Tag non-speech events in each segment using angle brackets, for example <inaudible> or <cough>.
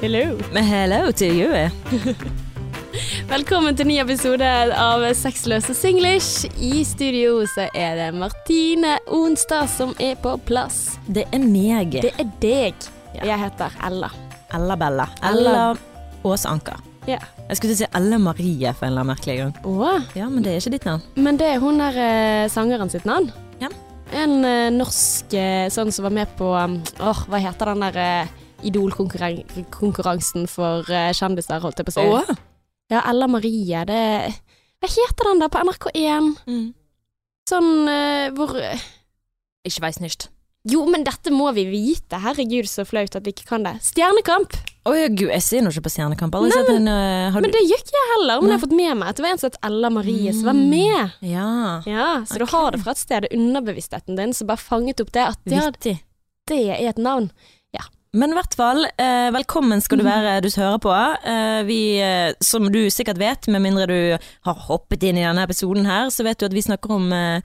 Hello. Hello to you. <laughs> Velkommen til ny episode av Sexløse singlish. I studio så er det Martine Onsdag som er på plass. Det er meg. Det er deg. Ja. Jeg heter Ella. Ella Bella. Ella. Ella Åse Anker. Ja. Jeg skulle til å si Ella Marie for en eller annen merkelig grunn. Åh, Ja, men det er ikke ditt navn. men det er hun der eh, sangeren sitt navn. Ja. En eh, norsk eh, sånn som var med på um, Åh, hva heter den der eh, Idol-konkurransen for eh, kjendiser, holdt jeg på å si. Ja, Ella Marie. Det Hva heter den der på NRK1? Mm. Sånn uh, hvor Ikke veis nicht. Jo, men dette må vi vite. Herregud, så flaut at vi ikke kan det. Stjernekamp! Å ja, gud, jeg ser nå ikke på Stjernekamp. Nei, men, den, uh, har Men det gjør ikke jeg heller, men jeg har fått med meg at det var en som het Ella Marie som var Mm. med. Ja. Ja, Så okay. du har det fra et sted, underbevisstheten din, som bare fanget opp det at det, det er et navn. Men i hvert fall, eh, velkommen Mhm. skal du være, du som hører på. Eh, vi, eh, som du sikkert vet, med mindre du har hoppet inn i denne episoden her, så vet du at vi snakker om eh,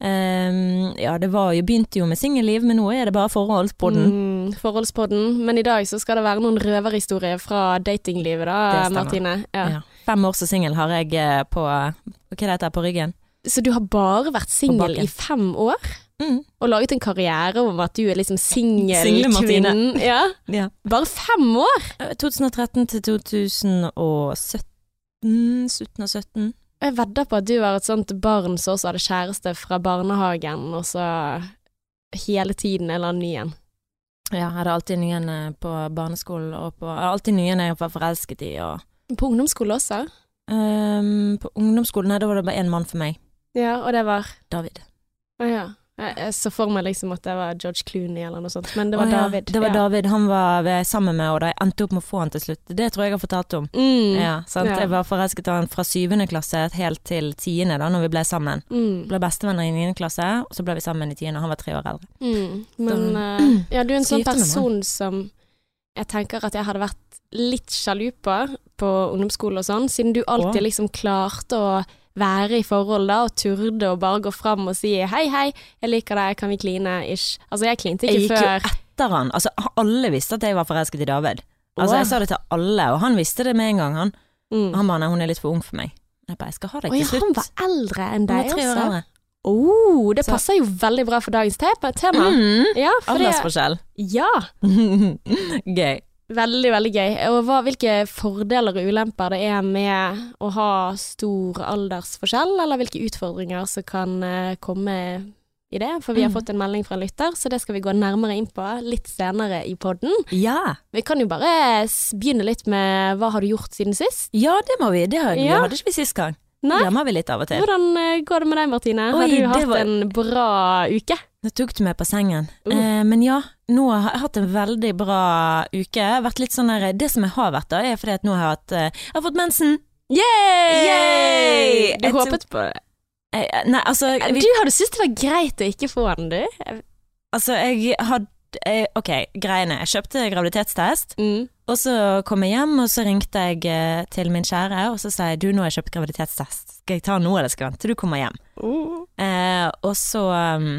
Ja, det var jo, begynte jo med singelliv, men nå er det bare forholdspodden. Mm, forholdspodden. Men i dag så skal det være noen røverhistorier fra datinglivet, da, Martine. Ja. Ja. Fem år som singel har jeg på Hva det heter på ryggen? Så du har bare vært singel i fem år? Mm. Og laget en karriere om at du er liksom singelkvinnen? Ja. Ja. Bare fem år? Eh, 2013 til 2017 17 og 17. Jeg vedder på at du var et sånt barn som også hadde kjæreste fra barnehagen, og så hele tiden en eller annen ny en. Ja, jeg hadde alltid nyen eh, på barneskolen og på jeg hadde Alltid nyen jeg var forelsket i og På ungdomsskole også? Um, På ungdomsskolen, nei, da var det bare én mann for meg. Ja, og det var David. Å ja. Jeg, jeg så for meg liksom at det var George Clooney eller noe sånt, men det var oh, ja, David. Det var ja. David. Han var sammen med, og jeg endte opp med å få han til slutt. Det tror jeg jeg har fortalt om. Mm. Ja. Jeg var forelsket i han fra syvende klasse helt til tiende, da når vi ble sammen. Mm. Ble bestevenner i niende klasse, og så ble vi sammen i tiende. Han var tre år eldre. Mm. Men Så- uh, ja, du er en <clears throat> sånn person som jeg tenker at jeg hadde vært litt sjalu på på ungdomsskole og sånn, siden du alltid liksom klarte å være i forhold da, og turde å bare gå fram og si hei, hei, jeg liker deg, kan vi kline, ish. Altså, jeg klinte ikke før Jeg gikk gikk jo etter han. Altså, alle visste at jeg var forelsket i David. Altså, jeg sa det til alle, og han visste det med en gang, han. mm. Han bare, nei, hun er litt for ung for meg. Jeg bare, jeg skal ha deg til ja, slutt. han var eldre enn deg eldre. Oh, det Så- passer jo veldig bra for dagens te- tema. Mm. Ja, Aldersforskjell. ja, <laughs> Gøy. Veldig, veldig gøy. Og hva, hvilke fordeler og ulemper det er med å ha stor aldersforskjell, eller hvilke utfordringer som kan eh, komme i det? For vi har Mm. fått en melding fra en lytter, så det skal vi gå nærmere inn på litt senere i podden. Ja. Vi kan jo bare begynne litt med hva har du gjort siden sist? ja, det må vi. Det, hadde, Ja. hadde ikke vi sist gang. Nei? Glemmer vi litt av og til. Hvordan eh, går det med deg, Martine? Har du hatt var- en bra uke? Nå tok du meg på sengen. Uh. Eh, men ja, nå har jeg hatt en veldig bra uke. Sånn der, Det som jeg har vært da, er fordi at nå har jeg hatt eh, Jeg har fått mensen. Yay! Yay! Du Jeg håpet på det? Eh, nei, altså, vi, Du hadde syntes det var greit å ikke få den, du? altså jeg hadde eh, Ok, greiene. Jeg kjøpte graviditetstest. Mm. Og så kom jeg hjem, og så ringte jeg eh, til min kjære, og så sa jeg du, nå har jeg kjøpt graviditetstest. Skal jeg ta nå, eller skal jeg vente til du kommer hjem? Uh. Eh, og så um,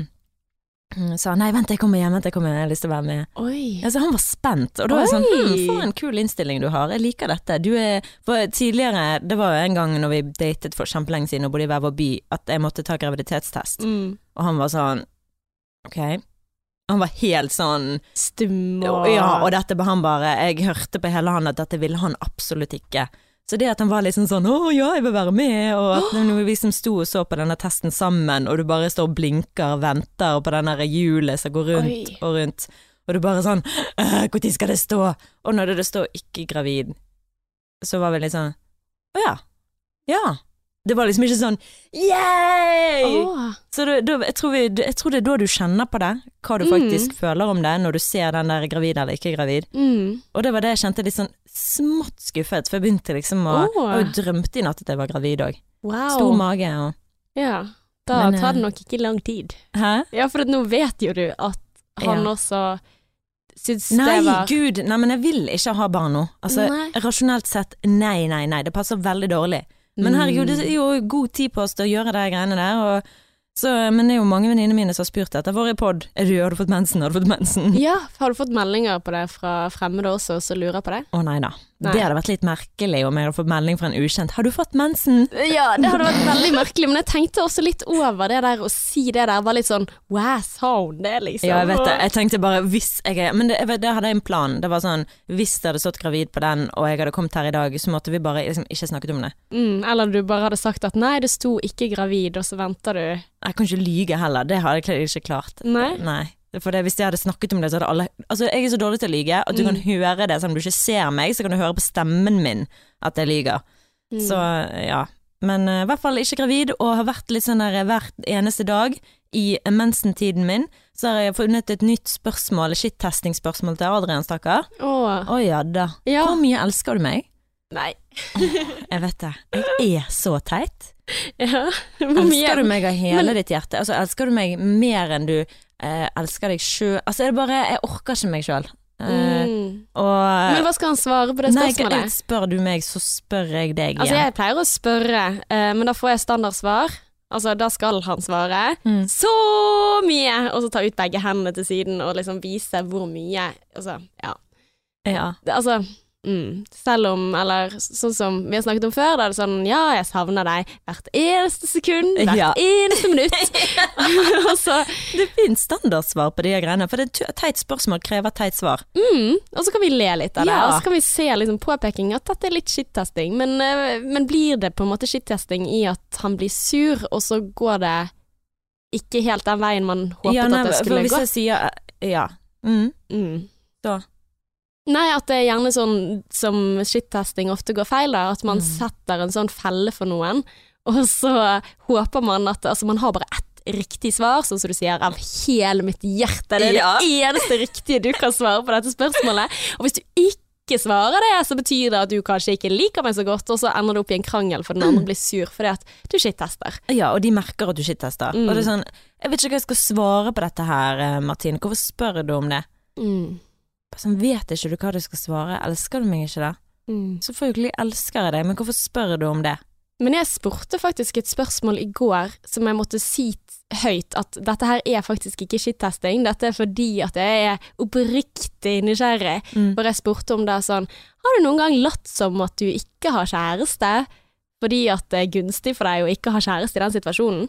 sa nei, vent, jeg kommer hjem, vent, jeg kommer hjem, jeg har lyst til å være med. Oi. Altså, han var spent, og da var jeg sånn hm, for en kul innstilling du har, jeg liker dette. Du er, for tidligere, det var jo en gang når vi datet for kjempelenge siden og bodde i hver vår by, at jeg måtte ta graviditetstest, Mm. og han var sånn ok. Han var helt sånn Stum og Ja, og dette han bare Jeg hørte på hele han at dette ville han absolutt ikke. Så det at han var liksom sånn 'Å ja, jeg vil være med', og at når vi som sto og så på denne testen sammen, og du bare står og blinker og venter på denne hjulet som går rundt Oi. og rundt, og du bare sånn 'Når skal det stå?' Og når det står 'ikke gravid', så var vi litt sånn 'Å ja'. Ja. Det var liksom ikke sånn yeah! Oh. Så da, da, jeg, tror vi, jeg tror det er da du kjenner på det, hva du Mm. faktisk føler om det, når du ser den der gravid eller ikke gravid. Mm. Og det var det jeg kjente litt sånn smått skuffet, for jeg begynte liksom å oh. Og drømte i natt at jeg var gravid òg. Wow. Stor mage og Ja. Da Men, tar det eh, nok ikke lang tid. Hæ? Ja, for nå vet jo du at han Ja. også Synes Nei, det var gud, nei, men jeg vil ikke ha barn nå. Altså, rasjonelt sett, nei, nei, nei, det passer veldig dårlig. Men herregud, det er jo god tid på oss til å gjøre de greiene der, og Så, men det er jo mange venninnene mine som har spurt etter vår pod. Er du, har du fått mensen? Har du fått mensen? Ja, har du fått meldinger på det fra fremmede også, som lurer på det? Å nei da. Nei. Det hadde vært litt merkelig om jeg hadde fått melding fra en ukjent. Har du fått mensen? Ja, det hadde vært veldig merkelig, men jeg tenkte også litt over det der å si det der, var litt sånn wow, sa det, liksom? Ja, jeg vet det. Jeg tenkte bare hvis jeg Men det, det hadde jeg en plan. Det var sånn hvis jeg hadde stått gravid på den, og jeg hadde kommet her i dag, så måtte vi bare liksom ikke snakket om det. Mm, eller du bare hadde sagt at nei, det sto ikke gravid, og så venter du. Jeg kan ikke lyge heller. Det hadde jeg ikke klart. Nei? Nei. For det, hvis jeg hadde snakket om det, så hadde alle Altså, jeg er så dårlig til å lyge at du kan høre det, selv om du ikke ser meg, så kan du høre på stemmen min at jeg lyger. Mm. Så ja. Men eh, i hvert fall ikke gravid, og har vært litt sånn der hver eneste dag i mensentiden min. Så har jeg funnet et nytt spørsmål, shit-testing-spørsmål til Adrian, stakkar. Åh, oh, ja da. Ja. Hvor mye elsker du meg? nei. Jeg vet det. Jeg er så teit. Ja? Elsker du meg av hele ditt hjerte? Altså, elsker du meg mer enn du eh, elsker deg sjøl? Altså, er det bare Jeg orker ikke meg sjøl. Mm. og Men hva skal han svare på det Nei, spørsmålet? spør du meg, så spør jeg deg igjen. Altså, jeg pleier å spørre, eh, men da får jeg standardsvar. Altså, da skal han svare Mm. så mye, og så ta ut begge hendene til siden og liksom vise hvor mye Altså, ja. Ja. Det, altså, mm, selv om, eller sånn som vi har snakket om før, da er det sånn ja, jeg savner deg hvert eneste sekund, hvert Ja. eneste minutt. <laughs> <laughs> så, Det finnes standardsvar på de greiene, for det er teit spørsmål krever teit svar. mm, og så kan vi le litt av det, Ja. og så kan vi se liksom påpeking at dette er litt shit-testing, men, eh, men blir det på en måte shit-testing i at han blir sur, og så går det ikke helt den veien man håpet ja, nei, at det skulle hvis gå? jeg sier Ja. Mm. Mm. Da. Nei, at det er gjerne sånn som shit-testing ofte går feil, da. At man Mm. setter en sånn felle for noen, og så håper man at Altså, man har bare ett riktig svar, sånn som du sier, av hele mitt hjerte. Det er Ja. det eneste riktige du kan svare på dette spørsmålet. Og hvis du ikke svarer det, så betyr det at du kanskje ikke liker meg så godt, og så ender det opp i en krangel for den andre blir sur fordi at du shit-tester. Ja, og de merker at du shittester. Mm. Og det er sånn Jeg vet ikke hva jeg skal svare på dette her, eh, Martine. Hvorfor spør du om det? Mm. Sånn, vet ikke du hva du skal svare? Elsker du meg ikke da? Mm. Selvfølgelig elsker jeg deg, men hvorfor spør du om det? Men jeg spurte faktisk et spørsmål i går som jeg måtte si høyt at dette her er faktisk ikke shit-testing, dette er fordi at jeg er oppriktig nysgjerrig. Mm. For jeg spurte om det sånn Har du noen gang latt som at du ikke har kjæreste fordi at det er gunstig for deg å ikke ha kjæreste i den situasjonen?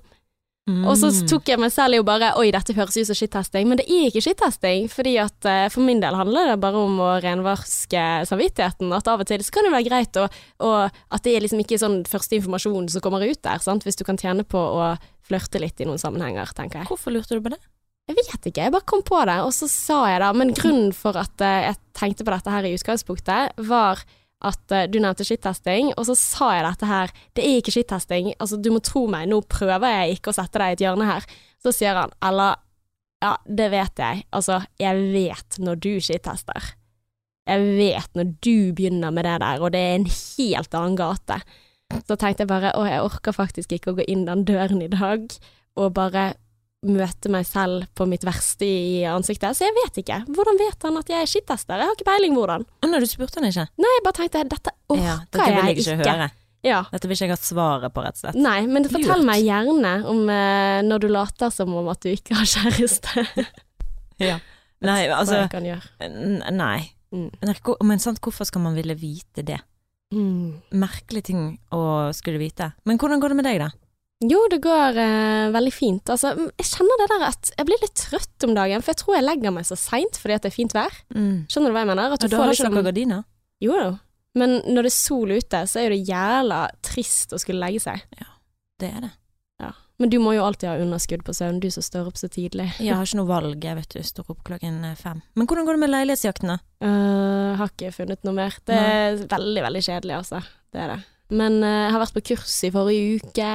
Mm. Og så tok jeg meg selv i å bare Oi, dette høres ut som shit-testing, men det er ikke shit-testing. Fordi at eh, for min del handler det bare om å renvarske samvittigheten. At av og til så kan det være greit, å- at det er liksom ikke sånn første informasjon som kommer ut der, sant. Hvis du kan tjene på å flørte litt i noen sammenhenger, tenker jeg. Hvorfor lurte du på det? Jeg vet ikke, jeg bare kom på det, og så sa jeg det. Men grunnen for at eh, jeg tenkte på dette her i utgangspunktet, var at uh, du nevnte shit-testing, og så sa jeg dette her. Det er ikke shit-testing, altså du må tro meg, nå prøver jeg ikke å sette deg i et hjørne her. Så sier han, eller ja, det vet jeg, altså jeg vet når du shit-tester. Jeg vet når du begynner med det der, og det er en helt annen gate. Så tenkte jeg bare, å jeg orker faktisk ikke å gå inn den døren i dag, og bare møte meg selv på mitt verste i ansiktet. Så jeg vet ikke. Hvordan vet han at jeg er skittester? Jeg har ikke peiling hvordan. Nei, du spurte han ikke? Nei, jeg bare tenkte dette orker ja, dette vil jeg jeg ikke, ikke. høre. Ja. Dette vil ikke jeg ha svaret på, rett og slett. Nei, men fortell Lurt. meg gjerne om eh, når du later som om at du ikke har kjæreste. <laughs> Ja. Nei, altså. Nei. Mm. Men sant, hvorfor skal man ville vite det? Mm. Merkelig ting å skulle vite. Men hvordan går det med deg, da? Jo, det går eh, veldig fint. Altså, jeg kjenner det der at jeg blir litt trøtt om dagen, for jeg tror jeg legger meg så seint fordi det er fint vær. Mm. Skjønner du hva jeg mener? At du ja, da får har liksom ikke noen gardiner? Jo da. Men når det er sol ute, så er det jævla trist å skulle legge seg. Ja, Det er det. Men du må jo alltid ha underskudd på søvn, du som står opp så tidlig. <laughs> Jeg har ikke noe valg, jeg vet du. Står opp klokken eh, fem. Men hvordan går det med leilighetsjakten, da? Uh, har ikke funnet noe mer. Det er veldig, veldig kjedelig, altså. Det er det. Men øh, jeg har vært på kurs i forrige uke,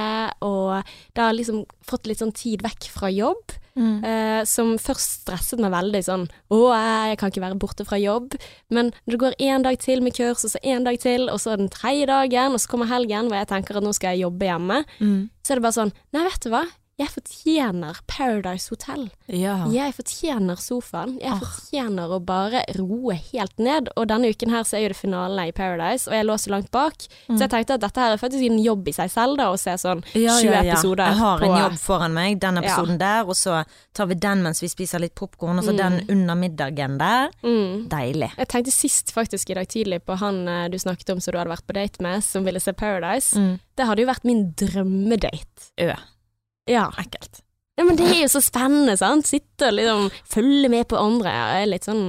og det har liksom fått litt sånn tid vekk fra jobb. Mm. eh, som først stresset meg veldig sånn Å, jeg kan ikke være borte fra jobb. Men det går én dag til med kurs, og så én dag til, og så den tredje dagen, og så kommer helgen hvor jeg tenker at nå skal jeg jobbe hjemme, Mm. så er det bare sånn Nei, vet du hva? Jeg fortjener Paradise Hotel. Ja. Jeg fortjener sofaen. Jeg Ah. fortjener å bare roe helt ned. Og denne uken her så er jo det finale i Paradise, og jeg lå så langt bak. Så jeg tenkte at dette her er faktisk en jobb i seg selv, da, å se sånn 20 Mm. Ja, ja, ja. episoder Jeg har en jobb foran meg, den episoden der, og så tar vi den mens vi spiser litt popkorn, og så Mm. den under middagen der. mm. Deilig. Jeg tenkte sist faktisk i dag tidlig på han eh, du snakket om som du hadde vært på date med, som ville se Paradise. Mm. Det hadde jo vært min drømmedate. Ø. Ja. Ekkelt. ja, men det er jo så spennende, sant? Sitte og liksom følge med på andre. Jeg er litt sånn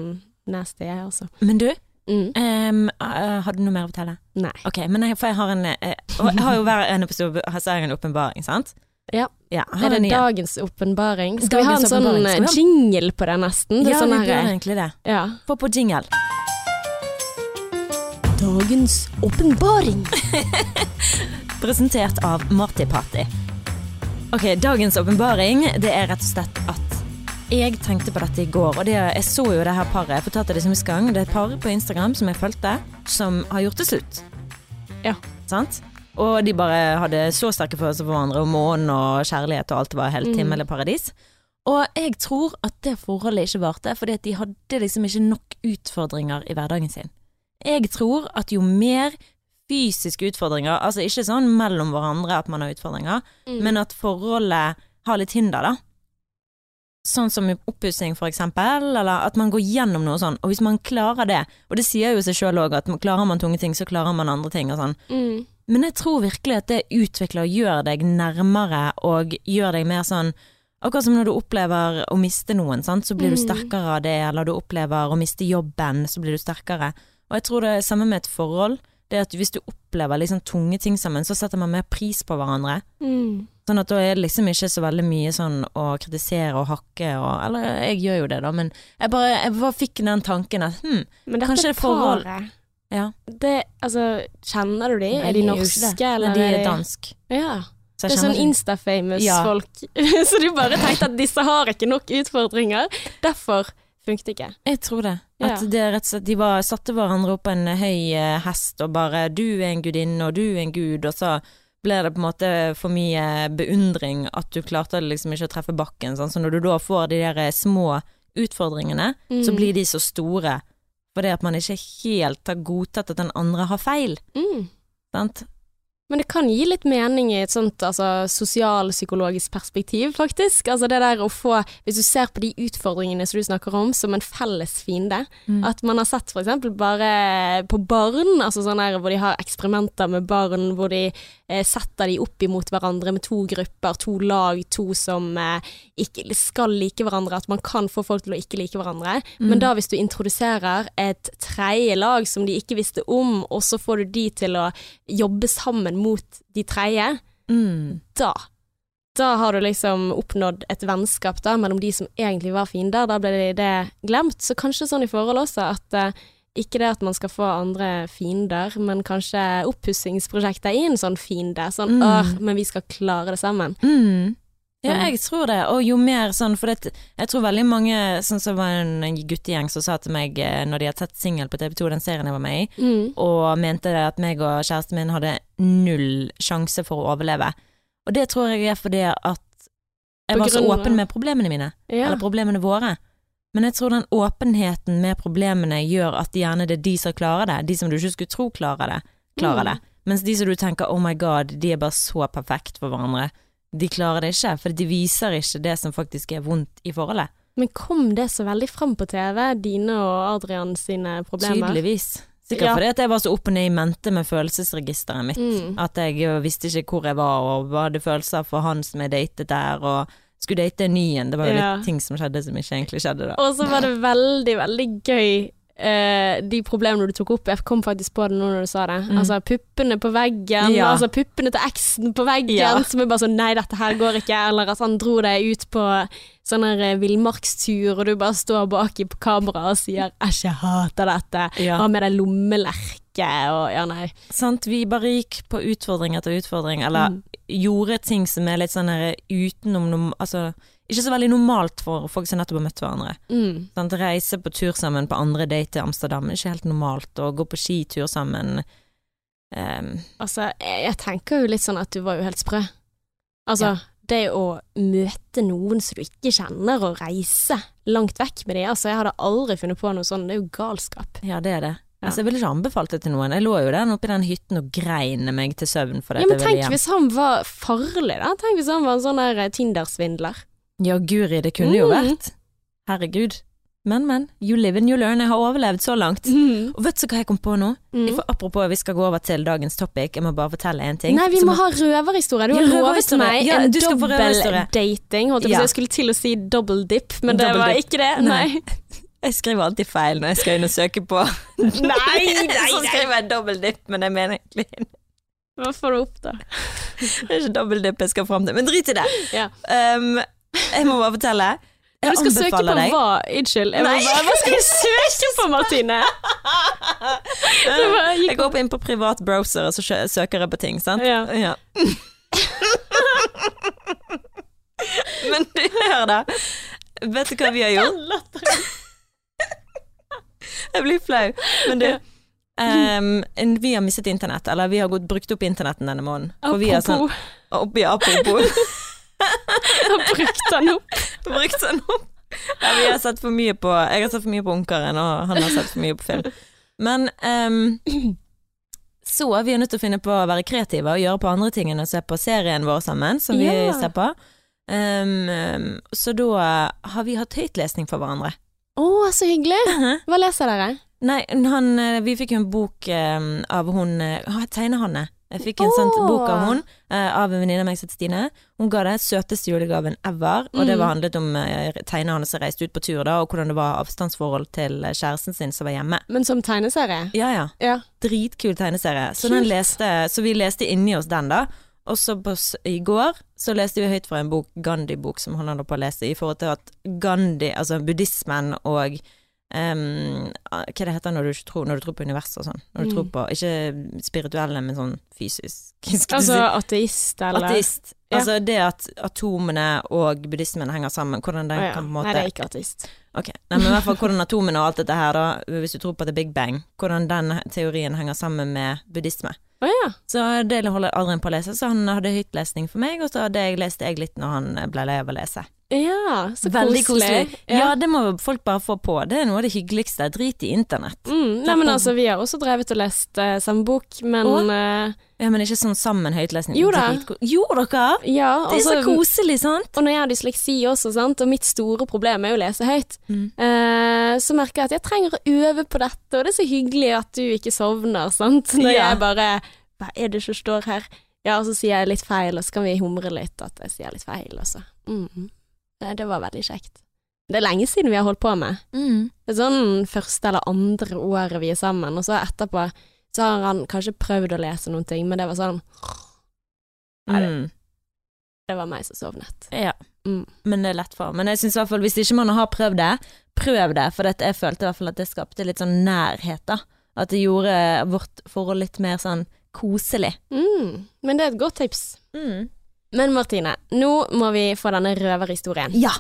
nasty, jeg også. Men du, Mm. Um, har du noe mer å fortelle? Nei. Ok, men jeg, for jeg har en eh, jeg har jo hver en episode jeg en åpenbaring, sant? Ja. Ja, Er det dagens åpenbaring? Skal vi ha en sånn eh, jingle på det, nesten? Det Ja, sånn vi her, egentlig det. ja. Få på jingle. Dagens åpenbaring. <laughs> Presentert av Marty Party. Ok, dagens åpenbaring, det er rett og slett at jeg tenkte på dette i går, og det, jeg så jo det her paret. Jeg fortalte det som sist gang. Det er et par på Instagram som jeg fulgte, som har gjort det slutt. Ja. Sant? Og de bare hadde så sterke følelser for hverandre, og månen og kjærlighet og alt var helt Mm. himmel og paradis. Og jeg tror at det forholdet ikke varte, fordi at de hadde liksom ikke nok utfordringer i hverdagen sin. Jeg tror at jo mer fysiske utfordringer, altså ikke sånn mellom hverandre at man har utfordringer, Mm. men at forholdet har litt hinder, da. Sånn som oppussing, for eksempel, eller at man går gjennom noe sånn. Og hvis man klarer det, og det sier jo seg sjøl òg, at klarer man tunge ting, så klarer man andre ting og sånn. Mm. Men jeg tror virkelig at det utvikler og gjør deg nærmere, og gjør deg mer sånn Akkurat som når du opplever å miste noen, sant? så blir du Mm. sterkere av det, eller du opplever å miste jobben, så blir du sterkere. Og jeg tror det er samme med et forhold. Det at hvis du opplever liksom tunge ting sammen, så setter man mer pris på hverandre. Mm. Sånn at da er det liksom ikke så veldig mye sånn å kritisere og hakke og Eller jeg gjør jo det, da, men jeg bare, jeg bare fikk den tanken at hm, Men dette Kanskje forhold- paret, ja. det, altså, kjenner du de? Nei, er de norske, det. eller Nei, de er dansk. Ja. Så Det er sånn Insta-famous Ja. folk. <laughs> så du bare tenkte at disse har ikke nok utfordringer. Derfor funket ikke. Jeg tror det. Ja. At det rett og slett De var, satte hverandre opp på en høy eh, hest og bare 'du er en gudinne, og du er en gud', og så ble det på en måte for mye beundring at du klarte liksom ikke å treffe bakken. Sånn. Så når du da får de der små utfordringene, så Mm. blir de så store fordi at man ikke helt har godtatt at den andre har feil. Mm. Sant? Men det kan gi litt mening i et sånt altså, sosialpsykologisk perspektiv, faktisk. Altså det der å få Hvis du ser på de utfordringene som du snakker om, som en felles fiende. Mm. At man har sett eksempel bare på barn, altså sånn der hvor de har eksperimenter med barn, hvor de eh, setter de opp imot hverandre med to grupper, to lag, to som eh, ikke skal like hverandre, at man kan få folk til å ikke like hverandre. Mm. Men da hvis du introduserer et tredje lag som de ikke visste om, og så får du de til å jobbe sammen mot de tredje, Mm. da da har du liksom oppnådd et vennskap da, mellom de som egentlig var fiender. Da ble det glemt. Så kanskje sånn i forhold også at uh, ikke det at man skal få andre fiender, men kanskje oppussingsprosjektet i en sånn fiende. Sånn Mm. åh, men vi skal klare det sammen. Mm. Ja, Sånn. jeg tror det. Og jo mer sånn, for det, jeg tror veldig mange Sånn som var en guttegjeng som sa til meg eh, når de hadde sett Singel på TV2, den serien jeg var med i, Mm. og mente at meg og kjæresten min hadde null sjanse for å overleve. Og det tror jeg er fordi at jeg var så åpen med problemene mine, Ja. eller problemene våre. Men jeg tror den åpenheten med problemene gjør at gjerne det er de som klarer det, de som du ikke skulle tro klarer det, klarer Mm. det. Mens de som du tenker oh my god, de er bare så perfekt for hverandre, de klarer det ikke, for de viser ikke det som faktisk er vondt i forholdet. Men kom det så veldig fram på TV, dine og Adrian sine problemer? Tydeligvis. Sikkert Ja. fordi at jeg var så opp og ned i mente med følelsesregisteret mitt. Mm. At jeg visste ikke hvor jeg var, og hadde følelser for han som jeg datet der, og skulle date en ny en. Det var jo Ja. litt ting som skjedde som ikke egentlig skjedde da. Og så var det veldig, veldig gøy eh, de problemene du tok opp. Jeg kom faktisk på det nå når du sa det. Mm. Altså puppene på veggen, Ja. altså puppene til eksen på veggen, Ja. som er bare sånn nei, dette her går ikke. Eller at han dro deg ut på sånn her eh, villmarkstur, og du bare står baki på kamera og sier 'æsj, jeg hater dette'. Ja. har med deg lommelerke og ja, nei. Sant, vi bare gikk på utfordring etter utfordring, eller Mm. gjorde ting som er litt sånn her utenom noe Altså, ikke så veldig normalt for folk som nettopp har møtt hverandre. Mm. Reise på tur sammen på andre date til Amsterdam er ikke helt normalt, å gå på skitur sammen um. Altså, jeg, jeg tenker jo litt sånn at du var jo helt sprø. Altså, det å møte noen som du ikke kjenner, og reise langt vekk med dem. Altså, jeg hadde aldri funnet på noe sånt. Det er jo galskap. Ja, det er det. Ja. Altså, jeg ville ikke anbefalt det til noen. Jeg lå jo der oppe i den hytten og grein meg til søvn fordi Ja, men tenk hvis han var farlig, da. Tenk hvis han var en sånn der Tinder-svindler. Ja, guri, det kunne jo Mm. vært. Herregud. Men, men. You live and you learn. Jeg har overlevd så langt. Mm. Og vet du hva jeg kom på nå? Mm. For apropos, vi skal gå over til dagens topic. Jeg må bare fortelle en ting. Nei, vi som- må ha røverhistorie. Du Ja, har lovet meg Ja, en dobbeldating. Ja. Jeg skulle til å si double dip, men det Double var dip. ikke det. Nei. Nei. <laughs> Jeg skriver alltid feil når jeg skal inn og søke på <laughs> Nei, <laughs> Så skriver jeg double dip, men jeg mener egentlig Hva får du opp, da? Det er ikke double dip jeg skal fram til. Men drit i det. Ja. Um, jeg må bare fortelle. Jeg Du skal søke på deg hva? Unnskyld. Jeg Nei. bare, hva skal du søke på, Martine? <laughs> Bare Jeg går inn på privat browser og så søker jeg på ting, sant? Ja. <laughs> Men du, hør da. Vet du hva vi har gjort? <laughs> Jeg blir flau. Men du, um, vi har mistet internett, eller vi har brukt opp internetten denne måneden. For vi har sånn, opp, oppi apropos, <laughs> har brukt den opp. brukt den opp. Ja, vi har sett for mye på, jeg har sett for mye på Ungkaren, og han har sett for mye på film. Men um, så vi er nødt til å finne på å være kreative og gjøre på andre ting enn å se på serien vår sammen, som vi Ja. ser på. Ehm, så da har vi hatt høytlesning for hverandre. Å, så hyggelig. Hva leser dere? Nei, han, eh, vi fikk jo en bok um, av hun eh, Tegnehanne. Jeg fikk en sånn bok av hun, eh, av en venninne av meg som heter Stine. Hun ga det søteste julegaven ever, og det Mm. var handlet om tegnerne Tegnehanne som reiste ut på tur da, og hvordan det var avstandsforhold til eh, kjæresten sin som var hjemme. Men som tegneserie? Ja ja, Ja. dritkul tegneserie. Så, leste, så vi leste inni oss den da. Og så i går så leste vi høyt fra en bok, Gandhi-bok, som han holder på å lese, i forhold til at Gandhi, altså buddhismen og em, hva det heter når du tror, når du tror på universet og sånn. Når du Mm. tror på, ikke spirituelle, men sånn fysisk. <laughs> Altså si? ateist, eller? Ateist. Ja. Altså det at atomene og buddhismen henger sammen, hvordan det oh, ja. kan på en måte Nei, det er ikke ateist. Ok, Nei, men i hvert fall hvordan atomene og alt dette her da, hvis du tror på the big bang, hvordan den teorien henger sammen med buddhisme. Oh, ja. Så det holder Adrian på å lese, så han hadde høytlesning for meg, og så hadde jeg lest jeg litt når han ble lei av å lese. Ja, så Veldig koselig. Ja. Ja. det må folk bare få på. Det er noe av det hyggeligste. Drit i internett. Mm, nei, men altså, vi har også drevet og lest uh, samme bok, men eh, Ja, Men ikke sånn sammen høytlesning. Jo da. Jo, dere! Ja, Det er så altså, koselig, sant? Og når jeg har dysleksi også, sant, og mitt store problem er jo å lese høyt, Mm. uh, så merker jeg at jeg trenger å øve på dette, og det er så hyggelig at du ikke sovner, sant, når Ja. jeg bare Hva er det som står her? Ja, og så sier jeg litt feil, og så kan vi humre litt at jeg sier litt feil, altså. Mm. Det, det var veldig kjekt. Det er lenge siden vi har holdt på med. Mm. Det er sånn første eller andre året vi er sammen, og så etterpå så har han kanskje prøvd å lese noen ting, men det var sånn Nei, det- Mm. Det var meg som sovnet. Ja. Mm. Men det er lett for. Men jeg syns i hvert fall hvis ikke man har prøvd det, prøv det. For jeg følte i hvert fall at det skapte litt sånn nærhet, da. At det gjorde vårt forhold litt mer sånn koselig. Mm. Men det er et godt tips. Men Martine, nå må vi få denne røverhistorien. Ja!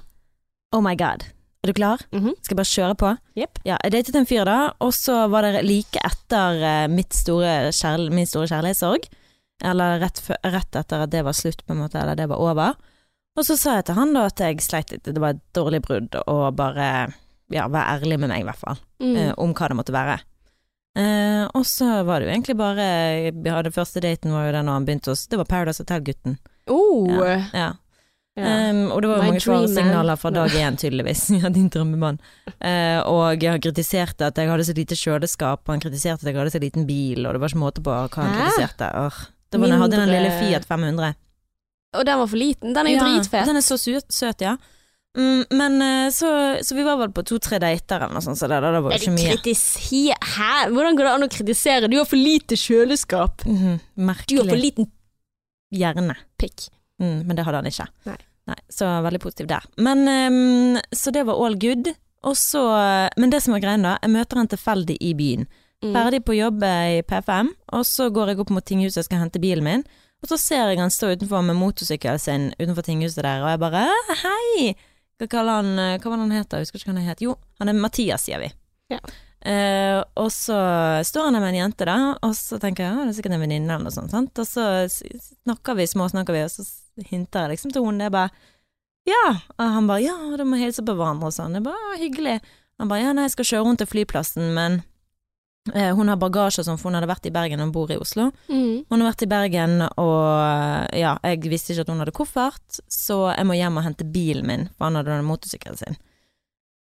Oh my god. Er du klar? Mhm. Skal jeg bare kjøre på? Yep. Ja, jeg datet en fyr da, og så var det like etter eh, mitt store min store kjærlighetssorg. Eller rett, rett etter at det var slutt, på en måte, eller det var over. Og så sa jeg til han da at jeg sleit litt, det var et dårlig brudd, og bare ja, vær ærlig med meg, i hvert fall, Mm. eh, om hva det måtte være. Eh, og så var det jo egentlig bare Vi hadde første daten var jo den når han begynte hos Det var Paradise Hotel-gutten. Oh. Ja. ja. Ja. Um, og det var My mange dream man. fra dag <laughs> én, tydeligvis. <laughs> ja, din drømmemann. Uh, og jeg kritiserte at jeg hadde så lite kjøleskap, og han kritiserte at jeg hadde så liten bil, og det var ikke måte på hva han Hæ? kritiserte. Åh. Det var da jeg hadde den Mindre- lille Fiat 500. Og den var for liten. Den er jo Ja, dritfet. Den er så søt, ja. Mm, men eh, så, så vi var vel på to-tre dater eller noe sånt, så det, det var ikke mye. Hæ? Hvordan går det an å kritisere? Du har for lite kjøleskap. Mhm, Du har for merkelig. liten Gjerne. pikk. Mm, men det hadde han ikke. Nei. så veldig positiv der. Men um, Så det var all good. Og så Men det som var greia da, jeg møter han tilfeldig i byen. Mm. Ferdig på jobb i P5, og så går jeg opp mot tinghuset og skal hente bilen min. Og så ser jeg han stå utenfor med motorsykkelen sin utenfor tinghuset der, og jeg bare hei! Hva kaller han Hva var det han heter? Jeg husker ikke hva han het. Jo, han er Mathias, sier vi. Ja. Eh, og så står han der med en jente, da, og så tenker jeg ja, det er sikkert en venninne eller noe sånt. Sant? Og så snakker vi, småsnakker vi, og så hinter jeg liksom til hun, jeg bare Ja. Og han bare ja, du må hilse på hverandre og sånn. Jeg bare hyggelig. Han bare ja, nei, jeg skal kjøre rundt til flyplassen, men uh, hun har bagasje og sånn, for hun hadde vært i Bergen og bor i Oslo. Mm. Hun har vært i Bergen, og ja, jeg visste ikke at hun hadde koffert, så jeg må hjem og hente bilen min, for han hadde den motorsykkelen sin.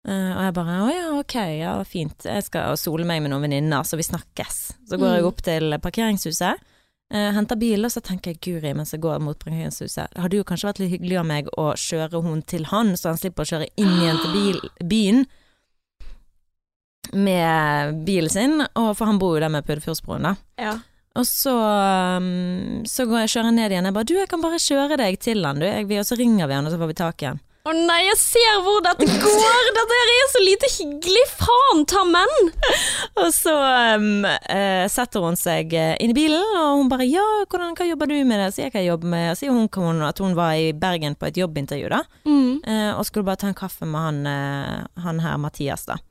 Eh, og jeg bare å ja, ok, ja, fint, jeg skal sole meg med noen venninner, så vi snakkes. Så går jeg Mm. opp til parkeringshuset, uh, henter bil, og så tenker jeg guri mens jeg går mot parkeringshuset, det hadde jo kanskje vært litt hyggelig av meg å kjøre hun til han, så han slipper å kjøre inn igjen til bil, byen med bilen sin, og for han bor jo der med Puddefjordsbroen, da. Ja. Og så, um, så går jeg kjører jeg ned igjen. Jeg bare 'du, jeg kan bare kjøre deg til han, du', jeg og så ringer vi han, og så får vi tak i han. Å nei, jeg ser hvor dette går! Dette her er så lite hyggelig! Faen ta menn! Og så um, uh, setter hun seg eh, inn i bilen, og hun bare 'ja, hvordan, hva jobber du med?' det? Sier jeg hva jeg jobber med, og sier hun hun at hun var i Bergen på et jobbintervju, da. Mm. Uh, og skulle bare ta en kaffe med han, uh, han her Mathias, da.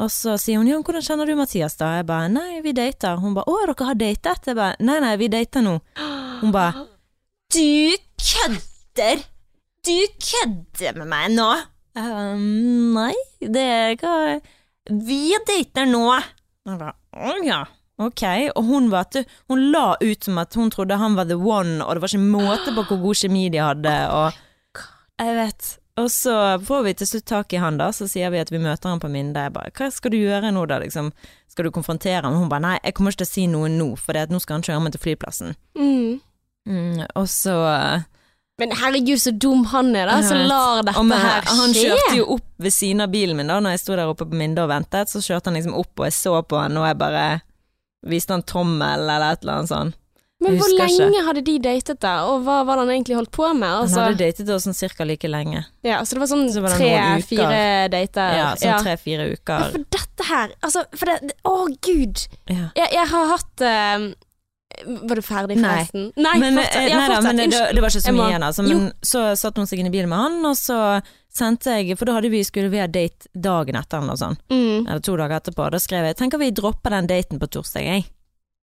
Og så sier hun 'ja, hvordan kjenner du Mathias', da? Jeg bare 'nei, vi dater'. Hun bare 'å, dere har datet'? Jeg bare 'nei, nei, vi dater nå'. Hun bare 'du kødder'? Du kødder med meg nå? Jeg Nei, det er hva Vi dater nå. Jeg ba, Å ja, ok. Og hun, du, hun la ut som at hun trodde han var the one, og det var ikke måte på hvor god kjemi de hadde, og Jeg vet. Og så får vi til slutt tak i han, da, så sier vi at vi møter han på Minde. Jeg bare Hva skal du gjøre nå, da, liksom? Skal du konfrontere ham? Hun bare nei, jeg kommer ikke til å si noe nå, for nå skal han kjøre meg til flyplassen. Mm. Mm, og så Men herregud, så dum han er, da, så som lar dette med- her Han kjørte jo opp ved siden av bilen min da Når jeg sto der oppe på Minde og ventet Så kjørte han liksom opp og jeg så på han Og jeg bare viste han tommel eller et eller annet sånn Men hvor lenge ikke. hadde de datet, da? Og hva var det han egentlig holdt på med? Han Altså, hadde datet oss sånn cirka like lenge ja, så det var sånn Så tre-fire dater? Ja, sånn tre-fire uker For dette her, altså For det Å, gud! ja. Jeg, jeg har hatt eh, Var du ferdig, forresten? Nei, men, fortsatt, eh, Ja, nei da, men det, det var ikke så mye igjen altså. Men så satt hun seg inn i bilen med han Og så sendte jeg For da hadde vi, skulle vi ha date dagen etter eller sånt Mm. Eller to dager etterpå. Da skrev jeg Tenker vi dropper den daten på torsdag jeg.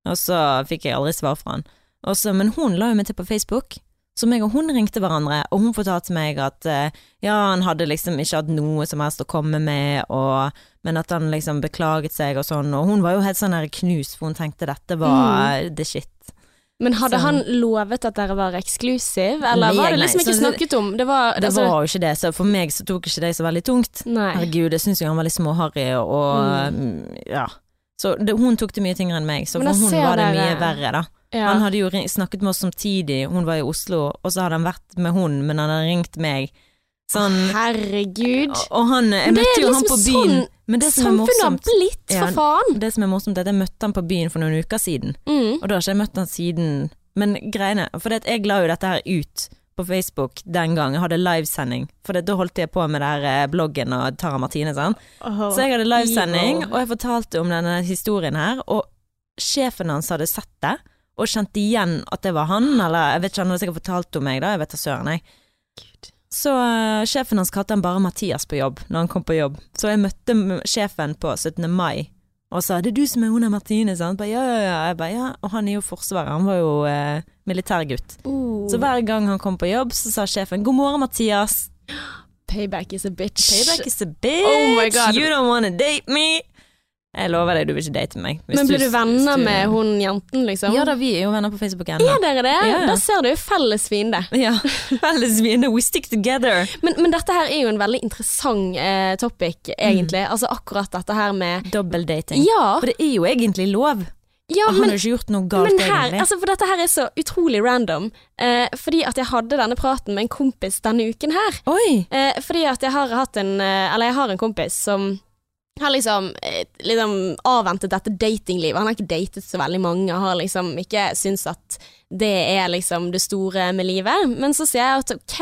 Og så fikk jeg aldri svar fra han. Også, Men hun la jo meg til på Facebook Så meg og hun ringte hverandre Og hun fortalte meg at eh, Ja, han hadde liksom ikke hatt noe som helst å komme med og, Men at han liksom beklaget seg og sånn Og hun var jo helt sånn her knus For hun tenkte dette var the shit Men hadde Så- han lovet at dere var eksklusiv, eller Nei, var det nei, liksom ikke så det- snakket om? Det var, Det altså, var jo ikke det Så for meg så tok ikke det så veldig tungt Nei. Herregud, jeg synes jo han var litt småharry og mm, ja. Så det, hun tok det mye tyngre enn meg, så for hun var det mye verre, da. Ja. Han hadde jo snakket med oss samtidig, hun var i Oslo, og så hadde han vært med hun, men han hadde ringt meg. Sånn, Herregud. og- og han Jeg møtte jo han liksom på byen. sånn men det som Samfunnet har blitt, for faen. Det som er morsomt, er at jeg møtte han på byen for noen uker siden, Mm. og da har ikke jeg møtt han siden. Men greiene For jeg la jo dette her ut på Facebook den gang, jeg hadde livesending, for det, da holdt jeg på med der eh, bloggen og Tara Martine, sant. Så jeg hadde livesending, og jeg fortalte om denne historien her, og sjefen hans hadde sett det, og kjente igjen at det var han, eller jeg vet ikke, han hadde sikkert fortalt om meg da, jeg vet da søren, jeg. Så uh, sjefen hans kalte han bare Mathias på jobb, når han kom på jobb. Så jeg møtte sjefen på 17. mai, og sa 'det er du som er er Martine', sant? Ba, ja, ja, ja. Ba, ja. Og han er jo forsvarer, han var jo eh, militærgutt. Uh. Så hver gang han kom på jobb, så sa sjefen 'god morgen, Mathias'. <gasps> Payback is a bitch. Payback is a bitch. Oh my God. You don't wanna date me. Jeg lover deg, du vil ikke date meg. Men blir du venner du- med hun jenten, liksom? Ja da, vi er jo venner på Facebook ennå. Er dere det? Ja, ja. Da ser du felles fiende. <laughs> Ja, felles fiende, we stick together. Men, men dette her er jo en veldig interessant eh, topic, egentlig. Altså akkurat dette her med Dobbeltdating. Ja, For det er jo egentlig lov. ja men, Han har jo ikke gjort noe galt, Men her, egentlig. altså for dette her er så utrolig random. Eh, fordi at jeg hadde denne praten med en kompis denne uken her. Oi! Eh, fordi at jeg har hatt en eh, Eller jeg har en kompis som har liksom, eh, liksom avventet dette datinglivet. Han har ikke datet så veldig mange, har liksom ikke syntes at det er liksom det store med livet. Men så sier jeg at ok,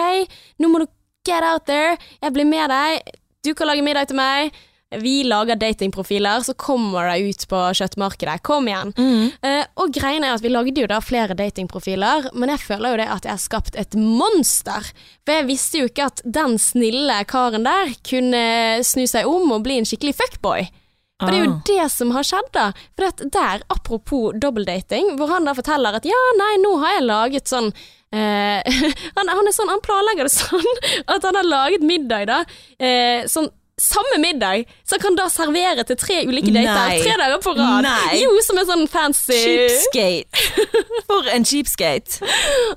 nå må du get out there, jeg blir med deg, du kan lage middag til meg. Vi lager datingprofiler, så kommer det ut på kjøttmarkedet. Kom igjen. Mm. Uh, og greien er at vi lagde jo da flere datingprofiler, men jeg føler jo det at jeg har skapt et monster. For jeg visste jo ikke at den snille karen der kunne snu seg om og bli en skikkelig fuckboy. For det er jo Ah. det som har skjedd, da. For det der, apropos dobbeltdating, hvor han da forteller at ja, nei, nå har jeg laget sånn eh, <laughs> han, han er sånn, han planlegger det sånn <laughs> at han har laget middag, da. Eh, sånn samme middag, så han kan da servere til tre ulike dater tre dager på rad. Nei. Jo, som er sånn fancy Cheapskate. <laughs> For en cheapskate.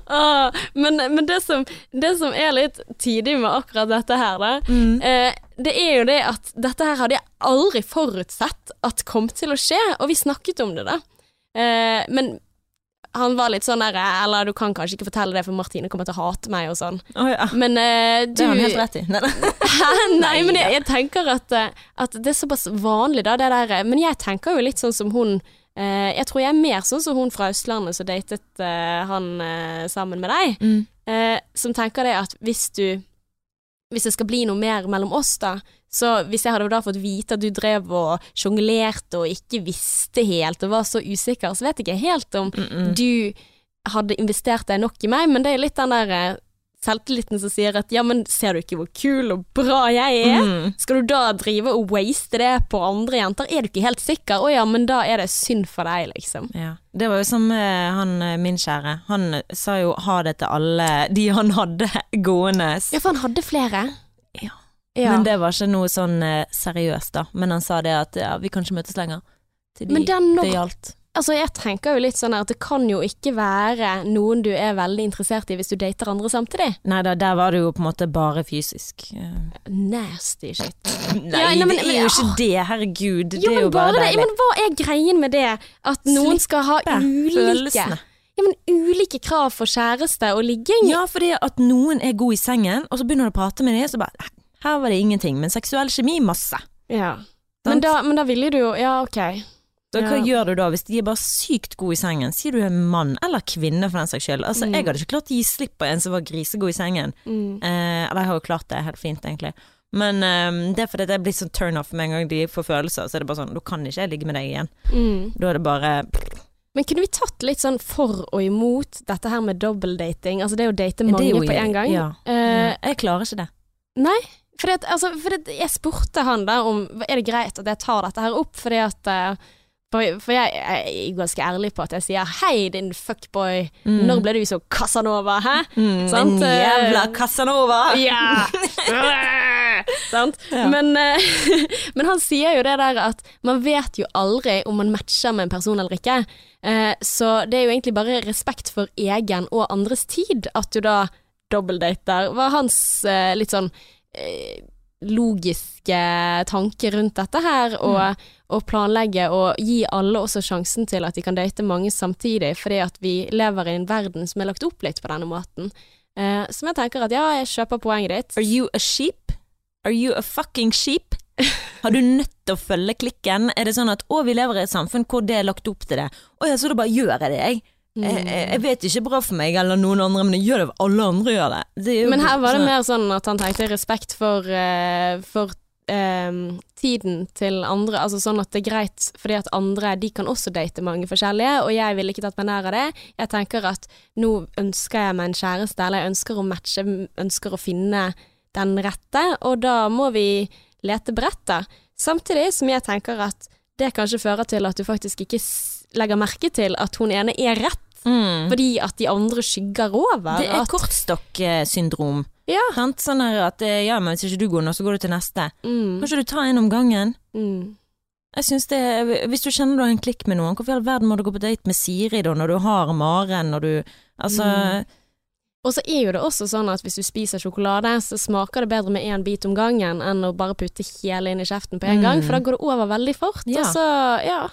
Ah, men men det, som, det som er litt tidig med akkurat dette her, da, eh, det er jo det at dette her hadde jeg aldri forutsett at kom til å skje, og vi snakket om det, da. Eh, men han var litt sånn der Eller du kan kanskje ikke fortelle det, for Martine kommer til å hate meg og sånn. Oh, ja. Men uh, du Det har han helt rett i. Nei, <laughs> men jeg, jeg tenker at, eh, at det er såpass vanlig, da, det der. Men jeg tenker jo litt sånn som hun uh, Jeg tror jeg er mer sånn som hun fra Østlandet som datet uh, han eh, sammen med deg. Mm. Eh, som tenker det at hvis du Hvis det skal bli noe mer mellom oss, da. Så hvis jeg hadde da fått vite at du drev og sjonglerte og ikke visste helt og var så usikker, så vet jeg ikke helt om Mm-mm. du hadde investert deg nok i meg, men det er litt den der eh, selvtilliten som sier at ja, men ser du ikke hvor kul og bra jeg er? Mm. Skal du da drive og waste det på andre jenter? Er du ikke helt sikker? Å ja, men da er det synd for deg, liksom. Ja. Det var jo som eh, han eh, min kjære. Han sa jo ha det til alle de han hadde <laughs> gående. Ja, for han hadde flere. Ja. Ja. Men det var ikke noe sånn eh, seriøst, da. Men han sa det at ja, vi kan ikke møtes lenger. Til de Men den når- det gjaldt. Altså, jeg tenker jo litt sånn her at det kan jo ikke være noen du er veldig interessert i hvis du dater andre samtidig. Nei da, der var det jo på en måte bare fysisk. Eh, Nasty shit. <laughs> Nei, Ja, nei, men- det er jo ikke det, herregud. Det Jo, er men jo bare, bare det. deilig. Men hva er greien med det? At noen skal ha ulike følelsene. Ja, men ulike krav for kjæreste og ligging. Ja, fordi at noen er god i sengen, og så begynner du å prate med dem, så bare Her var det ingenting, men seksuell kjemi masse. Ja. Men da, men da ville du jo Ja, ok. Så hva Ja. gjør du da hvis de er bare sykt gode i sengen? Sier du er mann, eller kvinne for den saks skyld. Altså, Mm. jeg hadde ikke klart å gi slipp på en som var grisegod i sengen. Mm. Eh, eller jeg har jo klart det helt fint, egentlig. Men um, det er fordi det blir sånn turn off med en gang de får følelser. Så er det bare sånn, da kan ikke jeg ligge med deg igjen. Mm. Da er det bare Men kunne vi tatt litt sånn for og imot dette her med dobbeldating? Altså det å date er mange jo- på en gang. Ja. Eh, Jeg klarer ikke det. Nei, for, at, altså, fordi jeg spurte han da om Er det greit at jeg tar dette her opp, fordi at eh, for, jeg, jeg er ganske ærlig på at jeg sier 'hei, din fuckboy, Mm. når ble du så Casanova', hæ? Mm, Sant, en eh, jævla Casanova! Ja! <laughs> Sant? Ja. Men, eh, <laughs> men han sier jo det der at man vet jo aldri om man matcher med en person eller ikke. Så det er jo egentlig bare respekt for egen og andres tid at du da dobbeltdater. Var hans litt sånn logiske tanke rundt dette her, og, og planlegge og gi alle også sjansen til at de kan date mange samtidig, fordi at vi lever i en verden som er lagt opp litt på denne måten. Uh, som jeg tenker at ja, jeg kjøper poenget ditt. Are you a sheep? Are you a fucking sheep? <laughs> Har du nødt til å følge klikken? Er det sånn at å, vi lever i et samfunn hvor det er lagt opp til det? Å ja, så da bare gjør jeg det, jeg. Jeg, jeg, jeg vet ikke bra for meg eller noen andre, men jeg gjør det alle andre gjør det. det Men her var det sånn- mer sånn at han tenkte respekt for, eh, for um, tiden til andre. Altså sånn at det er greit, fordi at andre de kan også date mange forskjellige, og jeg ville ikke tatt meg nær av det. Jeg tenker at nå ønsker jeg meg en kjæreste, eller jeg ønsker å matche, ønsker å finne den rette, og da må vi lete bredt, da. Samtidig som jeg tenker at det kanskje fører til at du faktisk ikke legger merke til at hun ene er rett, Mm. fordi at de andre skygger over. Det er at, kortstokksyndrom. Ja. Sant? Sånn her at eh, ja, men hvis ikke du går nå, så går du til neste. Mm, Kan ikke du ta en om gangen? mm. Jeg synes det, Hvis du kjenner du har en klikk med noen, hvorfor i all verden må du gå på date med Siri da, når du har Maren, når du Altså Mm. Og så er jo det også sånn at hvis du spiser sjokolade, så smaker det bedre med én bit om gangen enn å bare putte hele inn i kjeften på en Mm. gang, for da går det over veldig fort. Ja. Og så, ja.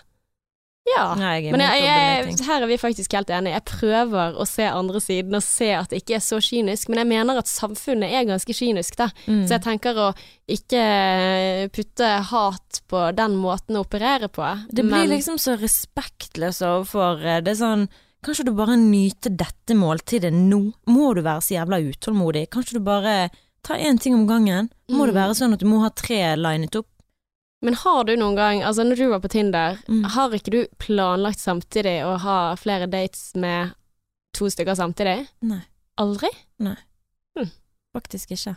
Ja. Nei, jeg Men jeg, jeg, her er vi faktisk helt enige. Jeg prøver å se andre siden og se at det ikke er så kynisk, men jeg mener at samfunnet er ganske kynisk, da. Mm. Så jeg tenker å ikke putte hat på den måten å operere på. Det blir men- liksom så respektløst overfor eh, Det er sånn Kanskje du bare nyter dette måltidet nå? Må du være så jævla utålmodig? Kanskje du bare ta én ting om gangen? Må det Mm. være sånn at du må ha tre linet opp? Men har du noen gang, altså når du var på Tinder, Mm. har ikke du planlagt samtidig å ha flere dates med to stykker samtidig? Nei, Aldri? Nei. faktisk ikke.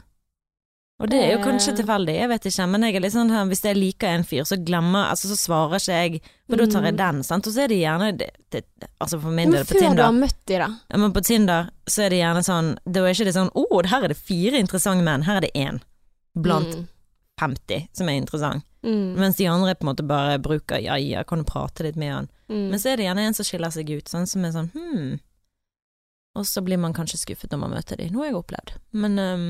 Og det er jo kanskje Eh. tilfeldig, jeg vet ikke, men jeg er litt sånn hvis jeg liker en fyr, så glemmer Altså, så svarer ikke jeg, for da tar jeg Mm. den, sant. Og så er det gjerne det, det, Altså for min del på Tinder Men før du har møtt de, da. Ja, men på Tinder så er det gjerne sånn Da er ikke det sånn Å, her er det fire interessante menn, her er det én blant Mm. 50 som er interessant. Mm. Mens de andre på en måte bare bruker ja, ja, kan du prate litt med han. Mm. Men så er det gjerne en som skiller seg ut, sånn som er sånn hm. Og så blir man kanskje skuffet når man møter de. Noe jeg har opplevd. Men um,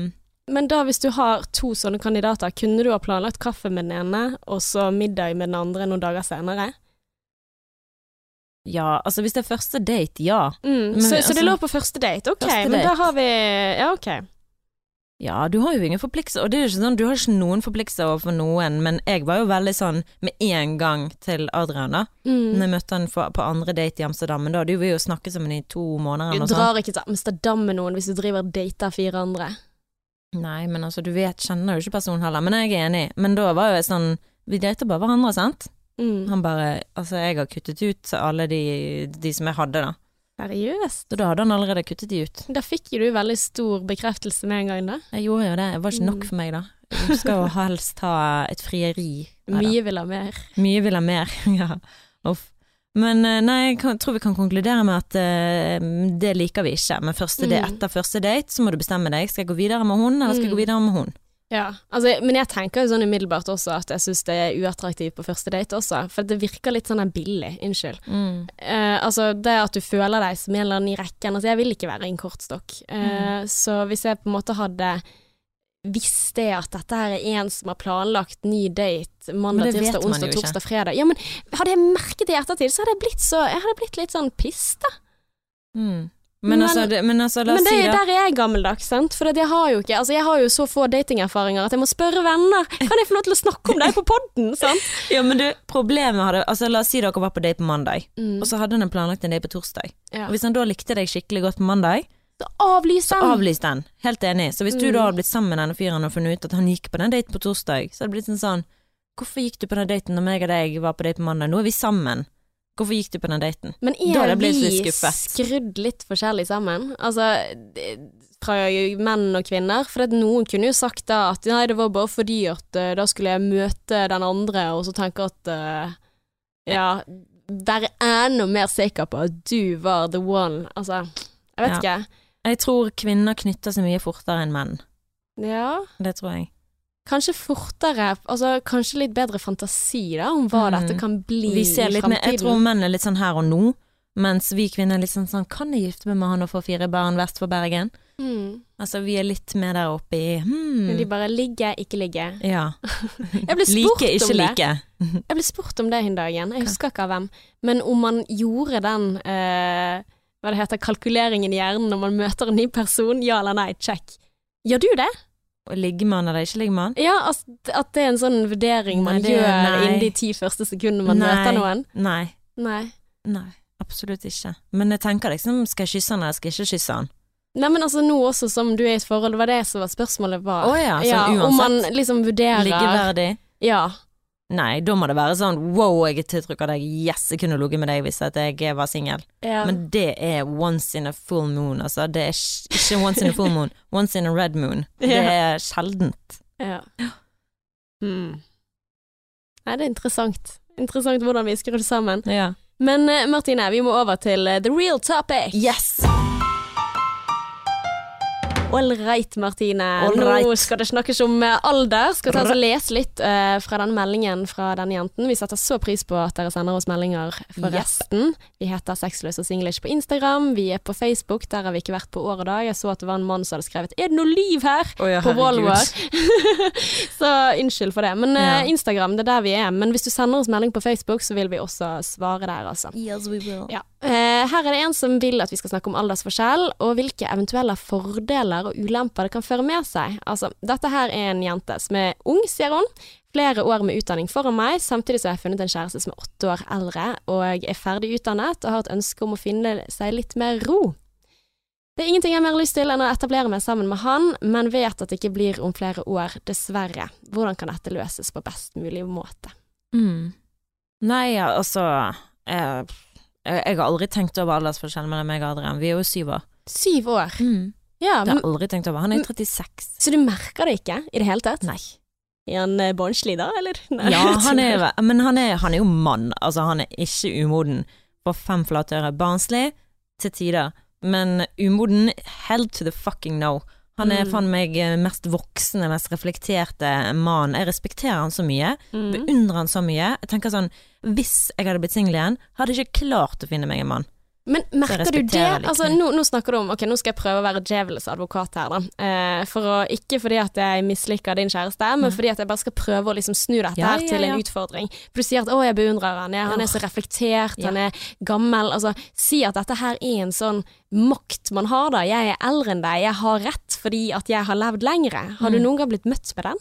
Men da hvis du har to sånne kandidater, kunne du ha planlagt kaffe med den ene, og så middag med den andre noen dager senere? ja, altså hvis det er første date, ja. Mm. Men så, så altså- det lå på første date? Ok, Første men da har vi Ja, ok. Ja, du har jo ingen forpliktelser, og det er jo ikke sånn, du har ikke noen forpliktelser overfor noen, men jeg var jo veldig sånn med en gang til Adrian, da. Mm. Når jeg møtte han på andre date i Amsterdam, men da hadde vi jo snakket sammen i to måneder Du drar sånn. ikke til Amsterdam med noen hvis du driver og dater fire andre. Nei, men altså, du vet, kjenner jo ikke personen heller, men jeg er enig. Men da var jo jeg sånn, vi dater bare hverandre, sant? Mm. Han bare, altså jeg har kuttet ut alle de, de som jeg hadde da. Seriøst? Og da hadde han allerede kuttet de ut. Da fikk jo du veldig stor bekreftelse med en gang, da. Jeg gjorde jo det, det var ikke nok Mm. for meg da. Du skal jo helst ha et frieri. Mye vil ha mer. Mye vil ha mer, <laughs> ja. Uff. Men eh, nei, jeg kan, tror vi kan konkludere med at uh, det liker vi ikke. Men første det, Mm. etter første date så må du bestemme deg. Skal jeg gå videre med hun, eller skal jeg Mm. gå videre med hun? Ja, altså, men jeg tenker jo sånn umiddelbart også at jeg syns det er uattraktivt på første date også, for det virker litt sånn billig. Unnskyld. Mm. Uh, altså det at du føler deg som en eller annen i rekken. Altså jeg vil ikke være en kortstokk. Eh, Så hvis jeg på en måte hadde visst det at dette her er en som har planlagt ny date mandag, tirsdag, onsdag, torsdag, fredag Ja, men hadde jeg merket det i ettertid, så hadde jeg blitt så Jeg hadde blitt litt sånn piss, da. Mm. Men, Men- altså, det, men altså, Men det, si det. der er jeg gammeldags, sant. For jeg har jo ikke Altså jeg har jo så få datingerfaringer at jeg må spørre venner. Kan jeg få lov til å snakke om deg på podden, sant? <laughs> Ja, men du, problemet hadde Altså, la oss si dere var på date på mandag, Mm. og så hadde han planlagt en date på torsdag. Ja. Og hvis han da likte deg skikkelig godt på mandag, Så avlys så den. avlys den. Helt enig. Så hvis du Mm. da hadde blitt sammen med denne fyren og funnet ut at han gikk på den daten på torsdag, så hadde det blitt en sånn Hvorfor gikk du på den daten når meg og deg var på date på mandag? Nå er vi sammen. Hvorfor gikk du på den daten? Men er blitt vi skrudd litt forskjellig sammen? Altså, fra menn og kvinner? For noen kunne jo sagt da at nei, det var bare fordi at uh, da skulle jeg møte den andre, og så tenke at uh, Ja, være enda mer sikker på at du var the one. Altså, jeg vet ikke. Jeg tror kvinner knytter seg mye fortere enn menn. Ja, Det tror jeg. Kanskje fortere Altså kanskje litt bedre fantasi da, om hva Mm. dette kan bli Vi ser i mer, jeg tror menn er litt sånn her og nå, mens vi kvinner er litt sånn sånn Kan jeg gifte meg med han og få fire barn vest for Bergen? Mm. Altså, vi er litt mer der oppe i hmm, Men de bare ligger, ikke ligger. Ja. Jeg ble spurt like, om det. like. Jeg ble spurt om det en dagen, jeg husker ikke av hvem, men om man gjorde den uh, hva det heter, kalkuleringen i hjernen når man møter en ny person, ja eller nei, check. Gjør du det? Ligger man eller ikke ligger man? Ja, altså, at det er en sånn vurdering man Nei, gjør nei. innen de ti første sekundene man Nei. møter noen? Nei. Nei. Nei. Absolutt ikke. Men jeg tenker liksom, skal jeg kysse han eller skal jeg ikke kysse han? Nei, men altså nå også som du er i et forhold, det var det som var spørsmålet var. Å ja, sånn Om man liksom vurderer Liggeverdig? Ja. Nei, da må det være sånn wow, jeg er tiltrukket av deg, yes, jeg kunne ligget med deg hvis jeg var singel. ja. Men det er once in a full moon, altså. Det er ikke once in a full moon, <laughs> once in a red moon. Det er sjeldent. Ja. Hmm. Nei, det er interessant. Interessant hvordan vi skrur det sammen. Ja. Men eh, Martine, vi må over til eh, the real topic. Yes! All right, Martine. All Nå skal det snakkes om eh, alder. Skal ta oss og lese litt uh, fra den meldingen fra denne jenten. Vi setter så pris på at dere sender oss meldinger forresten. Vi heter Sexløs og singlish på Instagram. Vi er på Facebook, der har vi ikke vært på år og dag. Jeg så at det var en mann som hadde skrevet 'Er det noe liv her?' på Volvo. <laughs> så unnskyld for det. Men uh, Instagram, det er der vi er. Men hvis du sender oss melding på Facebook, så vil vi også svare der, altså. Yes, we will. Ja. Uh, her er det en som vil at vi skal snakke om aldersforskjell, og hvilke eventuelle fordeler og ulemper det kan føre med seg. Altså, dette her er en jente som er ung, sier hun. Flere år med utdanning foran meg, samtidig så har jeg funnet en kjæreste som er åtte år eldre, og er ferdig utdannet og har et ønske om å finne seg litt mer ro. Det er ingenting jeg har mer lyst til enn å etablere meg sammen med han, men vet at det ikke blir om flere år, dessverre. Hvordan kan dette løses på best mulig måte? Mm. Nei, altså jeg, jeg har aldri tenkt over aldersforskjellen mellom meg og Adrian. Vi er jo syv år. Syv år. Mm. Ja, Det har jeg aldri tenkt over. Han er jo 36. så du merker det ikke i det hele tatt? Nei. Er han eh, barnslig da, eller? <laughs> Nei, Ja, han er, men han er, han er jo mann. Altså, han er ikke umoden. For fem flate øre. Barnslig til tider, men umoden held to the fucking no. Han er Mm. faen meg eh, mest voksne, mest reflekterte mann. Jeg respekterer han så mye. Mm. Beundrer han så mye. Jeg tenker sånn, Hvis jeg hadde blitt singel igjen, hadde jeg ikke klart å finne meg en mann. Men merker du det? Altså, nå, nå snakker du om Ok, nå skal jeg prøve å være djevelens advokat her, da. Eh, for å, ikke fordi at jeg misliker din kjæreste, men fordi at jeg bare skal prøve å liksom snu dette Ja, her ja, til en utfordring. For du sier at 'å, jeg beundrer han, ja, han er så reflektert, Ja. han er gammel'. Altså, si at dette her er en sånn makt man har, da. Jeg er eldre enn deg, jeg har rett fordi at jeg har levd lengre. Har du Mm. noen gang blitt møtt med den?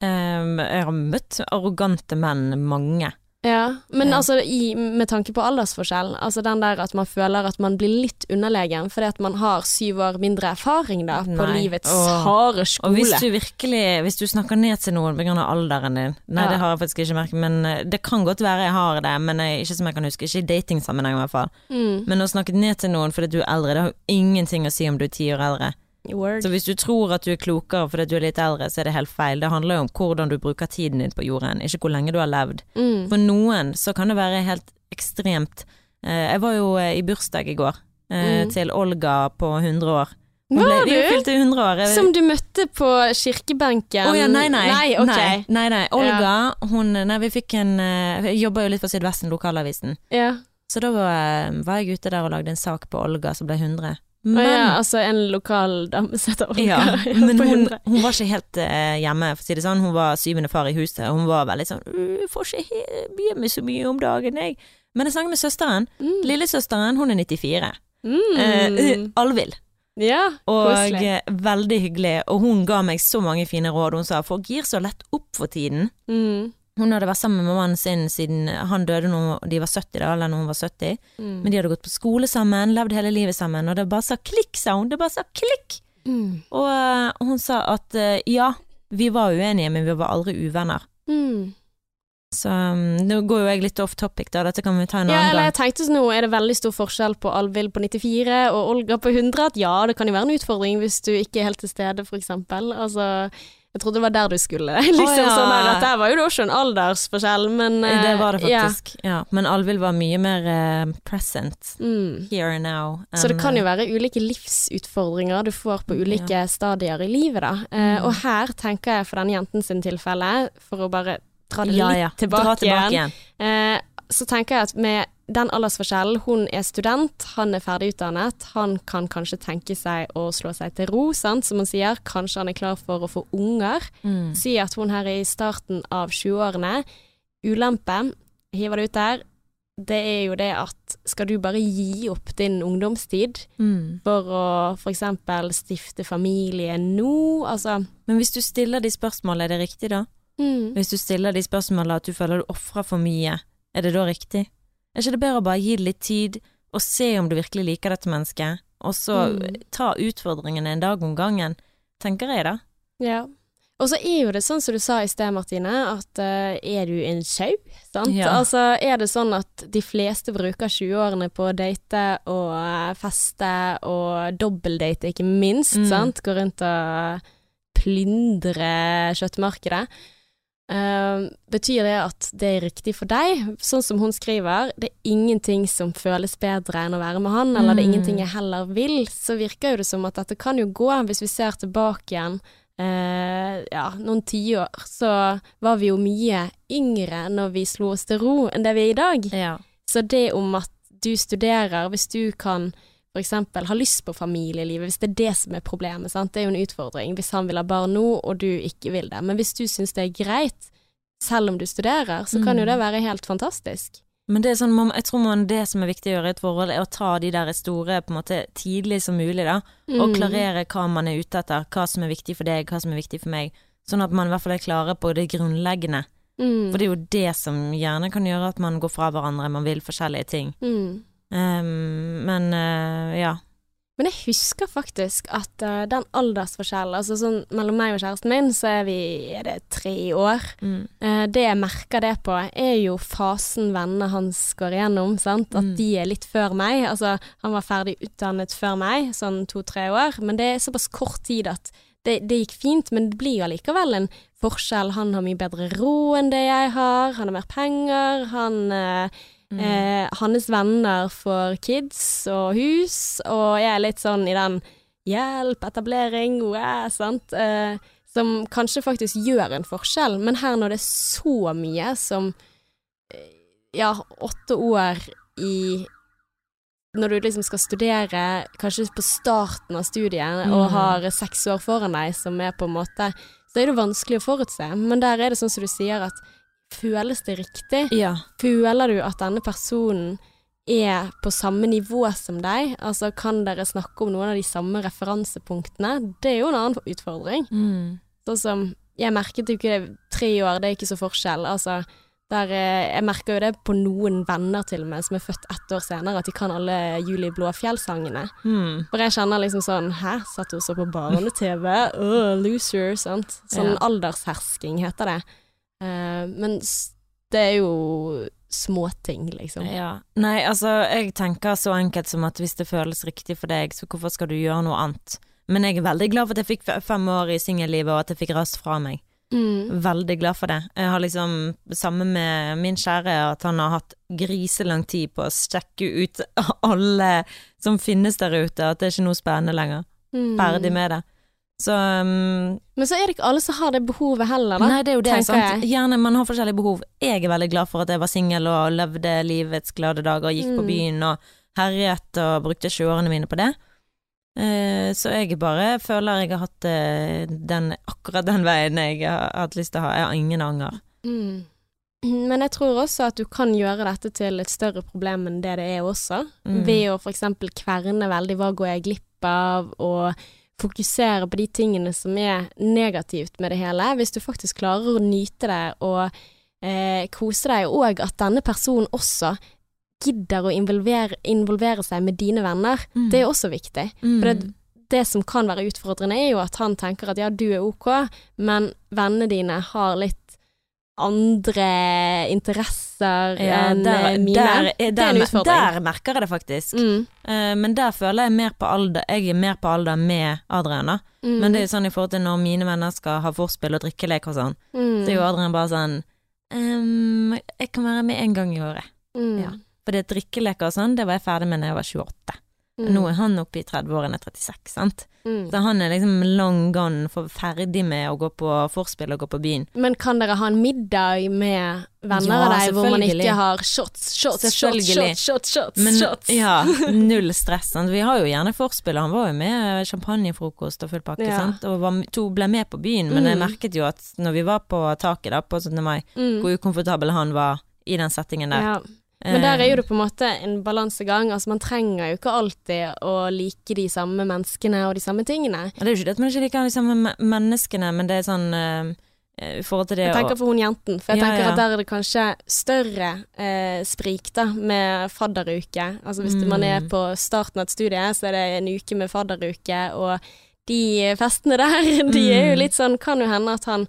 Um, jeg har møtt arrogante menn, mange. Ja, men altså i, med tanke på aldersforskjell, altså den der at man føler at man blir litt underlegen fordi at man har syv år mindre erfaring da, på Nei. livets Åh. harde Og hvis du virkelig Hvis du snakker ned til noen pga. alderen din Nei, Ja. det har jeg faktisk ikke merket, men eh, det kan godt være jeg har det, men jeg, ikke som jeg kan huske. Ikke i datingsammenheng i hvert fall. mm. Men å snakke ned til noen fordi du er eldre, det har jo ingenting å si om du er ti år eldre. Word. Så hvis du tror at du er klokere fordi du er litt eldre, så er det helt feil. Det handler jo om hvordan du bruker tiden din på jorden, ikke hvor lenge du har levd. Mm. For noen så kan det være helt ekstremt. Eh, Jeg var jo eh, i bursdag i går eh, Mm. til Olga på 100 år. Hun Var ble, du? 100 år. Som du møtte på kirkebenken? Å ja, nei, nei. Nei, okay. nei, nei. Olga, hun Nei, vi fikk en Jeg jobber jo litt for Sydvesten, lokalavisen. Ja. Så da var, var jeg ute der og lagde en sak på Olga som ble 100. Men, ja, altså en lokal dame som heter Olga. ja, men hun, hun var ikke helt uh, hjemme, for å si det sånn. Hun var syvende far i huset, og hun var veldig sånn uh, 'Får ikke he- med så mye om dagen, jeg'. Men jeg snakket med søsteren. Mm. Lillesøsteren, hun er 94. Mm. Uh, Alvild. ja, Og koselig. eh, veldig hyggelig. Og hun ga meg så mange fine råd. Hun sa folk gir så lett opp for tiden. Mm. Hun hadde vært sammen med mannen sin siden han døde når de var 70, da, eller når hun var 70. Mm. Men de hadde gått på skole sammen, levd hele livet sammen, og det bare sa klikk, sa hun. Det bare sa klikk! Mm. Og uh, hun sa at uh, ja, vi var uenige, men vi var aldri uvenner. Mm. Så um, nå går jo jeg litt off topic, da. Dette kan vi ta en Ja, annen eller gang. jeg tenkte sånn, nå er det veldig stor forskjell på Alvhild på 94 og Olga på 100. At ja, det kan jo være en utfordring hvis du ikke er helt til stede, for eksempel. Altså, jeg trodde det var der du skulle. <laughs> liksom ja. sånn at Der var jo også en aldersforskjell, men uh, Det var det faktisk. Ja. Men Alvhild var mye mer uh, present. Mm. Here and now. Så det kan jo eh, være ulike livsutfordringer du får på ulike stadier i livet, da. Uh, Mm. Og her tenker jeg for denne jenten sin tilfelle, for å bare dra det litt ja. tilbake, Dra tilbake igjen, eh, så tenker jeg at med den aldersforskjellen, hun er student, han er ferdigutdannet, han kan kanskje tenke seg å slå seg til ro, sant, som hun sier, kanskje han er klar for å få unger. Mm. Si at hun her er i starten av 20-årene. Ulempe, hiver det ut der, det er jo det at skal du bare gi opp din ungdomstid Mm. for å eksempel stifte familie nå, altså Men hvis du stiller de spørsmålene, er det riktig da? mm. Hvis du stiller de spørsmålene at du føler du ofrer for mye, er det da riktig? Er ikke det bedre å bare gi det litt tid, og se om du virkelig liker dette mennesket, og så Mm. ta utfordringene en dag om gangen, tenker jeg da. Ja. Og så er jo det sånn som du sa i sted, Martine, at uh, er du en sjau? sant? Ja. Altså er det sånn at de fleste bruker 20-årene på å date og eh, feste og dobbeldate, ikke minst, Mm. sant? Gå rundt og plyndre kjøttmarkedet. Eh, betyr det at det er riktig for deg? Sånn som hun skriver, det er ingenting som føles bedre enn å være med han, eller det er Mm. ingenting jeg heller vil, så virker jo det som at dette kan jo gå, hvis vi ser tilbake igjen uh, ja, noen tiår, så var vi jo mye yngre når vi slo oss til ro enn det vi er i dag. Ja. Så det om at du studerer, hvis du kan for eksempel ha lyst på familielivet, hvis det er det som er problemet, sant? det er jo en utfordring. Hvis han vil ha barn nå, og du ikke vil det. Men hvis du syns det er greit, selv om du studerer, så kan jo Mm. det være helt fantastisk. Men det er sånn, jeg tror man, det som er viktig å gjøre i et forhold, er å ta de der store på en måte tidlig som mulig, da. Og Mm. klarere hva man er ute etter, hva som er viktig for deg, hva som er viktig for meg. Sånn at man i hvert fall er klare på det grunnleggende. Mm. For det er jo det som gjerne kan gjøre at man går fra hverandre, man vil forskjellige ting. Mm. Ehm, men uh, ja. Men jeg husker faktisk at uh, den aldersforskjellen, altså sånn mellom meg og kjæresten min, så er vi er det tre år. Mm. Uh, det jeg merker det på, er jo fasen vennene hans går igjennom, sant. At Mm. de er litt før meg. Altså, han var ferdig utdannet før meg, sånn to-tre år, men det er såpass kort tid at det, det gikk fint, men det blir jo allikevel en forskjell. Han har mye bedre råd enn det jeg har, han har mer penger, han eh, Mm. Eh, hans venner får kids og hus, og jeg er litt sånn i den hjelp, etablering, wow, sant. Eh, som kanskje faktisk gjør en forskjell, men her når det er så mye som eh, ja, åtte år i når du liksom skal studere, kanskje på starten av studiet, og Mm. har seks år foran deg, som er på en måte Så er det vanskelig å forutse. Men der er det sånn som du sier, at føles det riktig? Ja. Føler du at denne personen er på samme nivå som deg? Altså, kan dere snakke om noen av de samme referansepunktene? Det er jo en annen utfordring. Mm. Sånn som Jeg merket jo ikke det tre år, det er ikke så forskjell. Altså, der, eh, jeg merker jo det på noen venner til og med, som er født ett år senere, at de kan alle Julie Blåfjell-sangene. Mm. For jeg kjenner liksom sånn Hæ, satt du og så på barne-TV? Åh, loser, sant. Sånn Ja. aldershersking heter det. Eh, men det er jo småting, liksom. Ja. Nei, altså, jeg tenker så enkelt som at hvis det føles riktig for deg, så hvorfor skal du gjøre noe annet? Men jeg er veldig glad for at jeg fikk fem år i singellivet, og at jeg fikk rast fra meg. Mm. Veldig glad for det. Jeg har liksom, sammen med min kjære, at han har hatt griselang tid på å sjekke ut <laughs> alle som finnes der ute, at det er ikke noe spennende lenger. Mm. Ferdig med det. Så um, Men så er det ikke alle som har det behovet heller, da. Nei, det er jo det. Sant? jeg. Gjerne man har forskjellige behov. Jeg er veldig glad for at jeg var singel og levde livets glade dager, gikk på Mm. byen og herjet og brukte 20-årene mine på det. Uh, så jeg bare føler jeg har hatt uh, den, akkurat den veien jeg har hatt lyst til å ha. Jeg har ingen anger. Mm. Men jeg tror også at du kan gjøre dette til et større problem enn det det er også. Mm. Ved å for eksempel kverne veldig hva går jeg glipp av, og fokusere på de tingene som er negativt med det hele. Hvis du faktisk klarer å nyte det og eh, kose deg, og at denne personen også gidder å involvere, involvere seg med dine venner, Mm. det er også viktig. Mm. For det, det som kan være utfordrende, er jo at han tenker at ja, du er ok, men vennene dine har litt andre interesser ja, enn der, mine. der, det er en utfordring. der merker jeg det faktisk. Mm. Uh, men der føler jeg mer på alder Jeg er mer på alder med Adrian, da. Mm. Men det er jo sånn i forhold til når mine venner skal ha vorspiel og drikkelek og sånn, mm. så er jo Adrian bare sånn um, Jeg kan være med én gang i året. mm. ja. At drikkeleker og sånn, det var jeg ferdig med da jeg var 28. Mm. Nå er han oppe i 30-årene, 36, sant. Mm. Så han er liksom long gone, for ferdig med å gå på vorspiel og gå på byen. Men kan dere ha en middag med venner Ja, av deg hvor man ikke har shots, shots, shots, shots, shots, shots, Men shots? ja, <laughs> null stress. Sant? Vi har jo gjerne vorspiel, han var jo med champagnefrokost og full pakke, Ja. sant. Og var, to ble med på byen, men jeg Mm. merket jo at når vi var på taket da, på 17. mai, Mm. hvor ukomfortabel han var i den settingen der. Ja. Men der er jo Eh, det på en måte en balansegang. Altså Man trenger jo ikke alltid å like de samme menneskene og de samme tingene. Ja, Det er jo ikke det at man ikke liker de samme menneskene, men det er sånn uh, Jeg tenker for hun jenten, for jeg Ja, tenker at der er det kanskje større uh, sprik da, med fadderuke. Altså hvis man er Mm. på starten av et studie, så er det en uke med fadderuke, og de festene der, <laughs> de er jo Mm. litt sånn Kan jo hende at han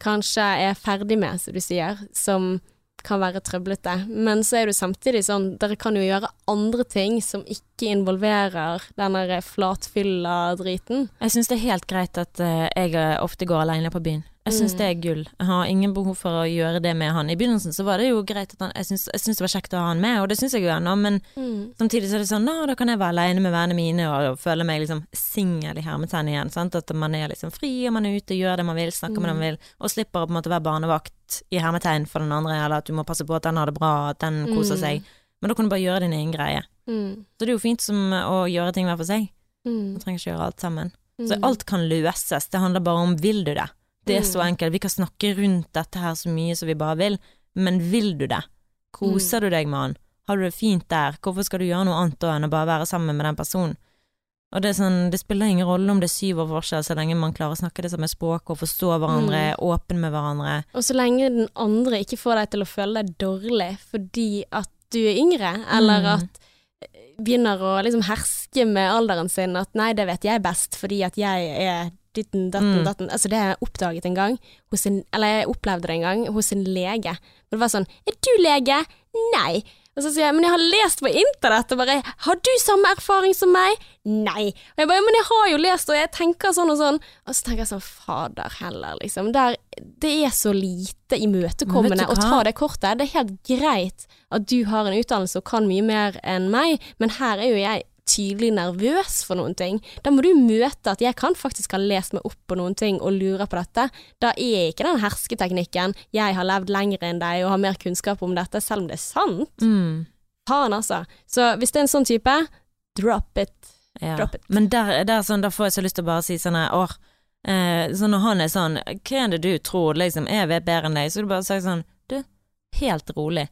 kanskje er ferdig med, som du sier, som kan være trøblete. Men så er det samtidig sånn, dere kan jo gjøre andre ting som ikke involverer den der flatfylla-driten. Jeg syns det er helt greit at uh, jeg eh, ofte går alene på byen. Jeg syns Mm. det er gull. Jeg har ingen behov for å gjøre det med han. I begynnelsen så var det jo greit at han Jeg syns, det var kjekt å ha han med, og det syns jeg jo ennå, men samtidig så er det sånn Nå, da kan jeg være alene med vennene mine og, føle meg liksom singel i hermetegn igjen. Sant? At man er liksom fri, og man er ute, gjør det man vil, snakker med det man vil, og slipper å på en måte være barnevakt i hermetegn for den andre, eller at du må passe på at den har det bra, at den koser Mm. seg. Men da kan du bare gjøre din egen greie. Mm. Så det er jo fint som å gjøre ting hver for seg. Mm. Man trenger ikke gjøre alt sammen. Så Mm. alt kan løses, det handler bare om vil du det. Det er så Mm. enkelt. Vi kan snakke rundt dette her så mye som vi bare vil, men vil du det? Koser Mm. du deg med han? Har du det fint der? Hvorfor skal du gjøre noe annet da enn å bare være sammen med den personen? Og det sånn, det spiller ingen rolle om det er syv år forskjell, så lenge man klarer å snakke det samme språket og forstå hverandre, Mm. åpen med hverandre. Og så lenge den andre ikke får deg til å føle deg dårlig fordi at du er yngre, eller Mm. at begynner å liksom herske med alderen sin, at nei, det vet jeg best fordi at jeg er ditten, datten, Mm. datten. Altså, det har jeg oppdaget en gang, hos en, eller jeg opplevde det en gang, hos en lege. Og det var sånn, er du lege? Nei. Og så sier jeg, men jeg har lest på internett, og bare, har du samme erfaring som meg? Nei. Og jeg bare, men jeg har jo lest, og jeg tenker sånn og sånn. Og så tenker jeg sånn, fader heller, liksom. Der, det er så lite imøtekommende Men å ta det kortet. Det er helt greit at du har en utdannelse og kan mye mer enn meg, men her er jo jeg tydelig nervøs for noen ting. Da må du møte at jeg kan faktisk ha lest meg opp på noen ting og lurer på dette. Da er ikke den hersketeknikken 'jeg har levd lenger enn deg og har mer kunnskap om dette', selv om det er sant. Mm. Faen, altså. Så hvis det er en sånn type, drop it. Ja. Drop it. Men der, der sånn, der, får jeg så lyst til å bare si sånn her, eh, så når han er sånn, hva er det du tror, liksom, jeg vet bedre enn deg, så du bare sier sånn, du, helt rolig.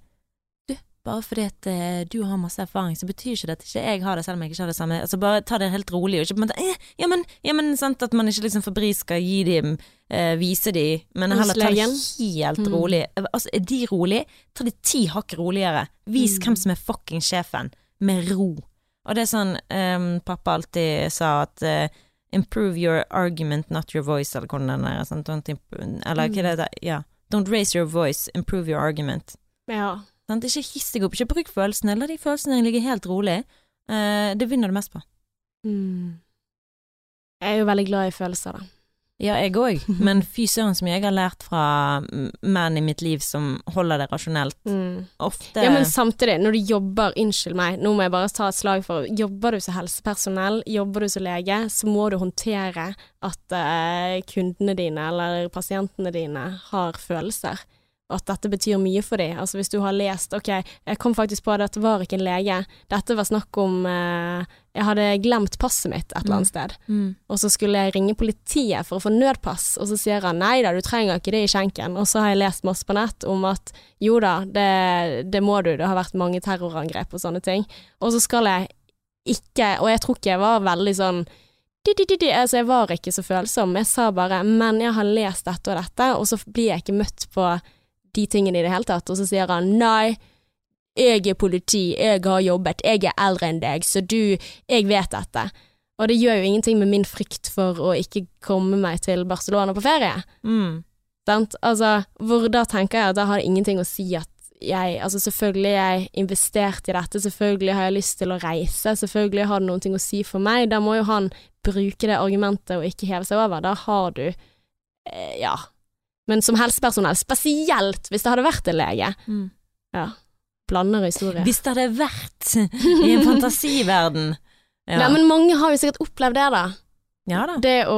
Bare fordi at eh, du har masse erfaring, så betyr ikke det at ikke jeg har det, selv om jeg ikke har det samme. Altså bare ta det helt rolig, og ikke på en måte, eh, ja men, ja men, sant, at man ikke liksom skal gi dem, eh, vise dem, men heller ta det helt Mm. rolig. Altså, er de rolig, ta det ti hakk roligere. Vis Mm. hvem som er fucking sjefen, med ro. Og det er sånn um, pappa alltid sa at uh, Improve your argument, not your voice, eller hvordan den er. Sånn, don't eller hva er det der? Ja. Don't raise your voice, improve your argument. Ja. Sant? Ikke hiss deg opp, ikke bruk følelsene, la de følelsene ligge helt rolig. Eh, det vinner du mest på. Mm. Jeg er jo veldig glad i følelser, da. Ja, jeg òg, <laughs> men fy søren mye jeg har lært fra menn i mitt liv som holder det rasjonelt. Mm. Ofte Ja, men samtidig, når du jobber, unnskyld meg, nå må jeg bare ta et slag for Jobber du som helsepersonell, jobber du som lege, så må du håndtere at uh, kundene dine eller pasientene dine har følelser. At dette betyr mye for dem. Altså hvis du har lest Ok, jeg kom faktisk på at dette var ikke en lege. Dette var snakk om eh, Jeg hadde glemt passet mitt et eller annet sted. mm. Og så skulle jeg ringe politiet for å få nødpass, og så sier han nei da, du trenger ikke det i skjenken. Og så har jeg lest masse på nett om at jo da, det, det må du, det har vært mange terrorangrep og sånne ting. Og så skal jeg ikke, og jeg tror ikke jeg var veldig sånn. Altså, jeg var ikke så følsom. Jeg sa bare 'men jeg har lest dette og dette', og så blir jeg ikke møtt på de tingene i det hele tatt. Og så sier han 'nei, jeg er politi, jeg har jobbet, jeg er eldre enn deg, så du, jeg vet dette'. Og det gjør jo ingenting med min frykt for å ikke komme meg til Barcelona på ferie. Mm. Altså, hvor da tenker jeg at da har det ingenting å si at jeg Altså, selvfølgelig har jeg investert i dette, selvfølgelig har jeg lyst til å reise, selvfølgelig har det noen ting å si for meg. Da må jo han bruke det argumentet og ikke heve seg over. Da har du eh, Ja. Men som helsepersonell, spesielt hvis det hadde vært en lege, Mm. blander historier. Hvis det hadde vært i en fantasiverden. <laughs> Ja. Nei, men mange har jo sikkert opplevd det, da. ja da. Det å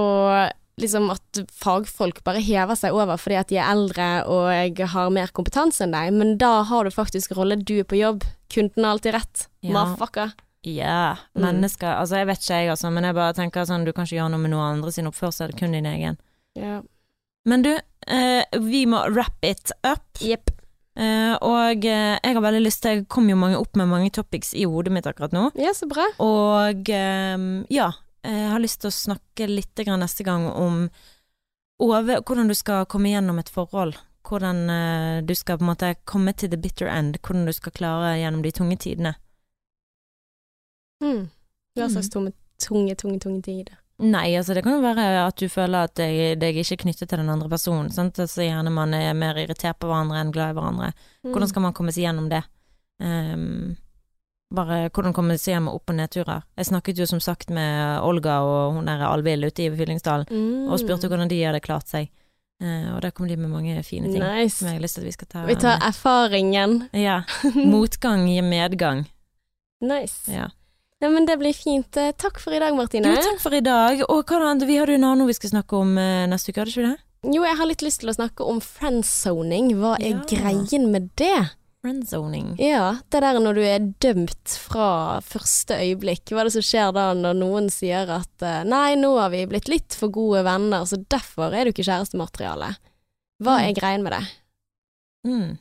liksom at fagfolk bare hever seg over fordi at de er eldre og jeg har mer kompetanse enn deg, men da har du faktisk rolle, du er på jobb, kunden har alltid rett. Ja. Motherfucker. Ja, yeah. mennesker Altså, jeg vet ikke jeg, altså, men jeg bare tenker sånn, du kan ikke gjøre noe med noen andre sin oppførsel, kun din egen. Ja. Men du, vi må wrap it up. Yep. Uh, og uh, jeg har veldig lyst til Jeg kom jo mange opp med mange topics i hodet mitt akkurat nå. Ja, så bra. Og um, ja, jeg har lyst til å snakke litt grann neste gang om over, hvordan du skal komme gjennom et forhold. Hvordan uh, du skal på en måte komme til the bitter end. Hvordan du skal klare gjennom de tunge tidene. Mm. Hva slags tunge, tunge, tunge, tunge tider. Nei, altså det kan jo være at du føler at deg, deg ikke er knyttet til den andre personen. Sant? Altså gjerne man er mer irritert på hverandre enn glad i hverandre. Mm. Hvordan skal man komme seg gjennom det? Um, bare hvordan komme seg gjennom opp- og nedturer. Jeg snakket jo som sagt med Olga og hun der Alvhild ute i Fyllingsdalen, mm. og spurte hvordan de hadde klart seg. Uh, og der kom de med mange fine ting Nice. som jeg har lyst til at vi skal ta Vi tar erfaringen. Ja. <laughs> Motgang gir medgang. Nice. Ja. Ja, men det blir fint. Eh, Takk for i dag, Martine. Jo, takk for i dag. Og hva annet? Vi hadde jo en annen vi skal snakke om eh, neste uke, hadde ikke vi det? Jo, jeg har litt lyst til å snakke om friendzoning. Hva er Ja. greien med det? Friendzoning. Ja, det der når du er dømt fra første øyeblikk. Hva er det som skjer da når noen sier at eh, nei, nå har vi blitt litt for gode venner, så derfor er du ikke kjærestemateriale. Hva Mm. er greien med det? Mm.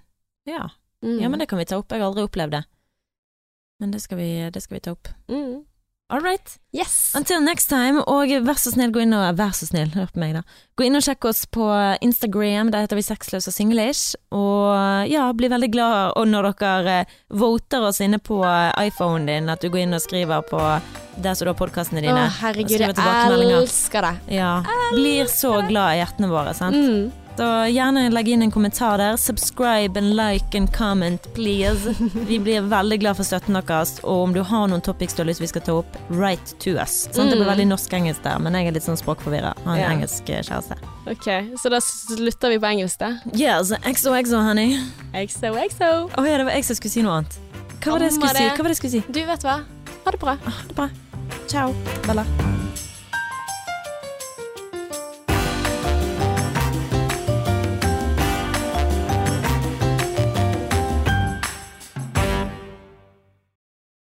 Ja. Mm. ja, men det kan vi ta opp. Jeg har aldri opplevd det. Men det skal vi, det skal vi ta opp. mm. All right. Yes. Until next time, og vær så snill, gå inn og Vær så snill, hør på meg, da. Gå inn og sjekk oss på Instagram, der heter vi Sexløs og singlish. Og ja, bli veldig glad og når dere eh, voter oss inne på eh, iPhonen din, at du går inn og skriver på der som du har podkastene Å, dine. herregud, jeg elsker det. Ja. Blir så glad i hjertene våre, sant. Mm. Så gjerne legg inn en kommentar der. Subscribe and like and comment, please. Vi blir veldig glad for støtten deres. Og om du har noen topics du har lyst vi skal ta opp, write to us. Sånn, Det blir Mm. veldig norsk-engelsk der, men jeg er litt sånn språkforvirra. Har en yeah. engelsk eh, kjæreste. Ok, så da slutter vi på engelsk, da. Yes, Exo-exo, honey. Exo-exo. Å ja, det var jeg som skulle si noe annet. Hva var det jeg skulle si? Hva var det jeg skulle si? Du, vet hva? Ha det bra. Ha det bra. Ciao, Bella.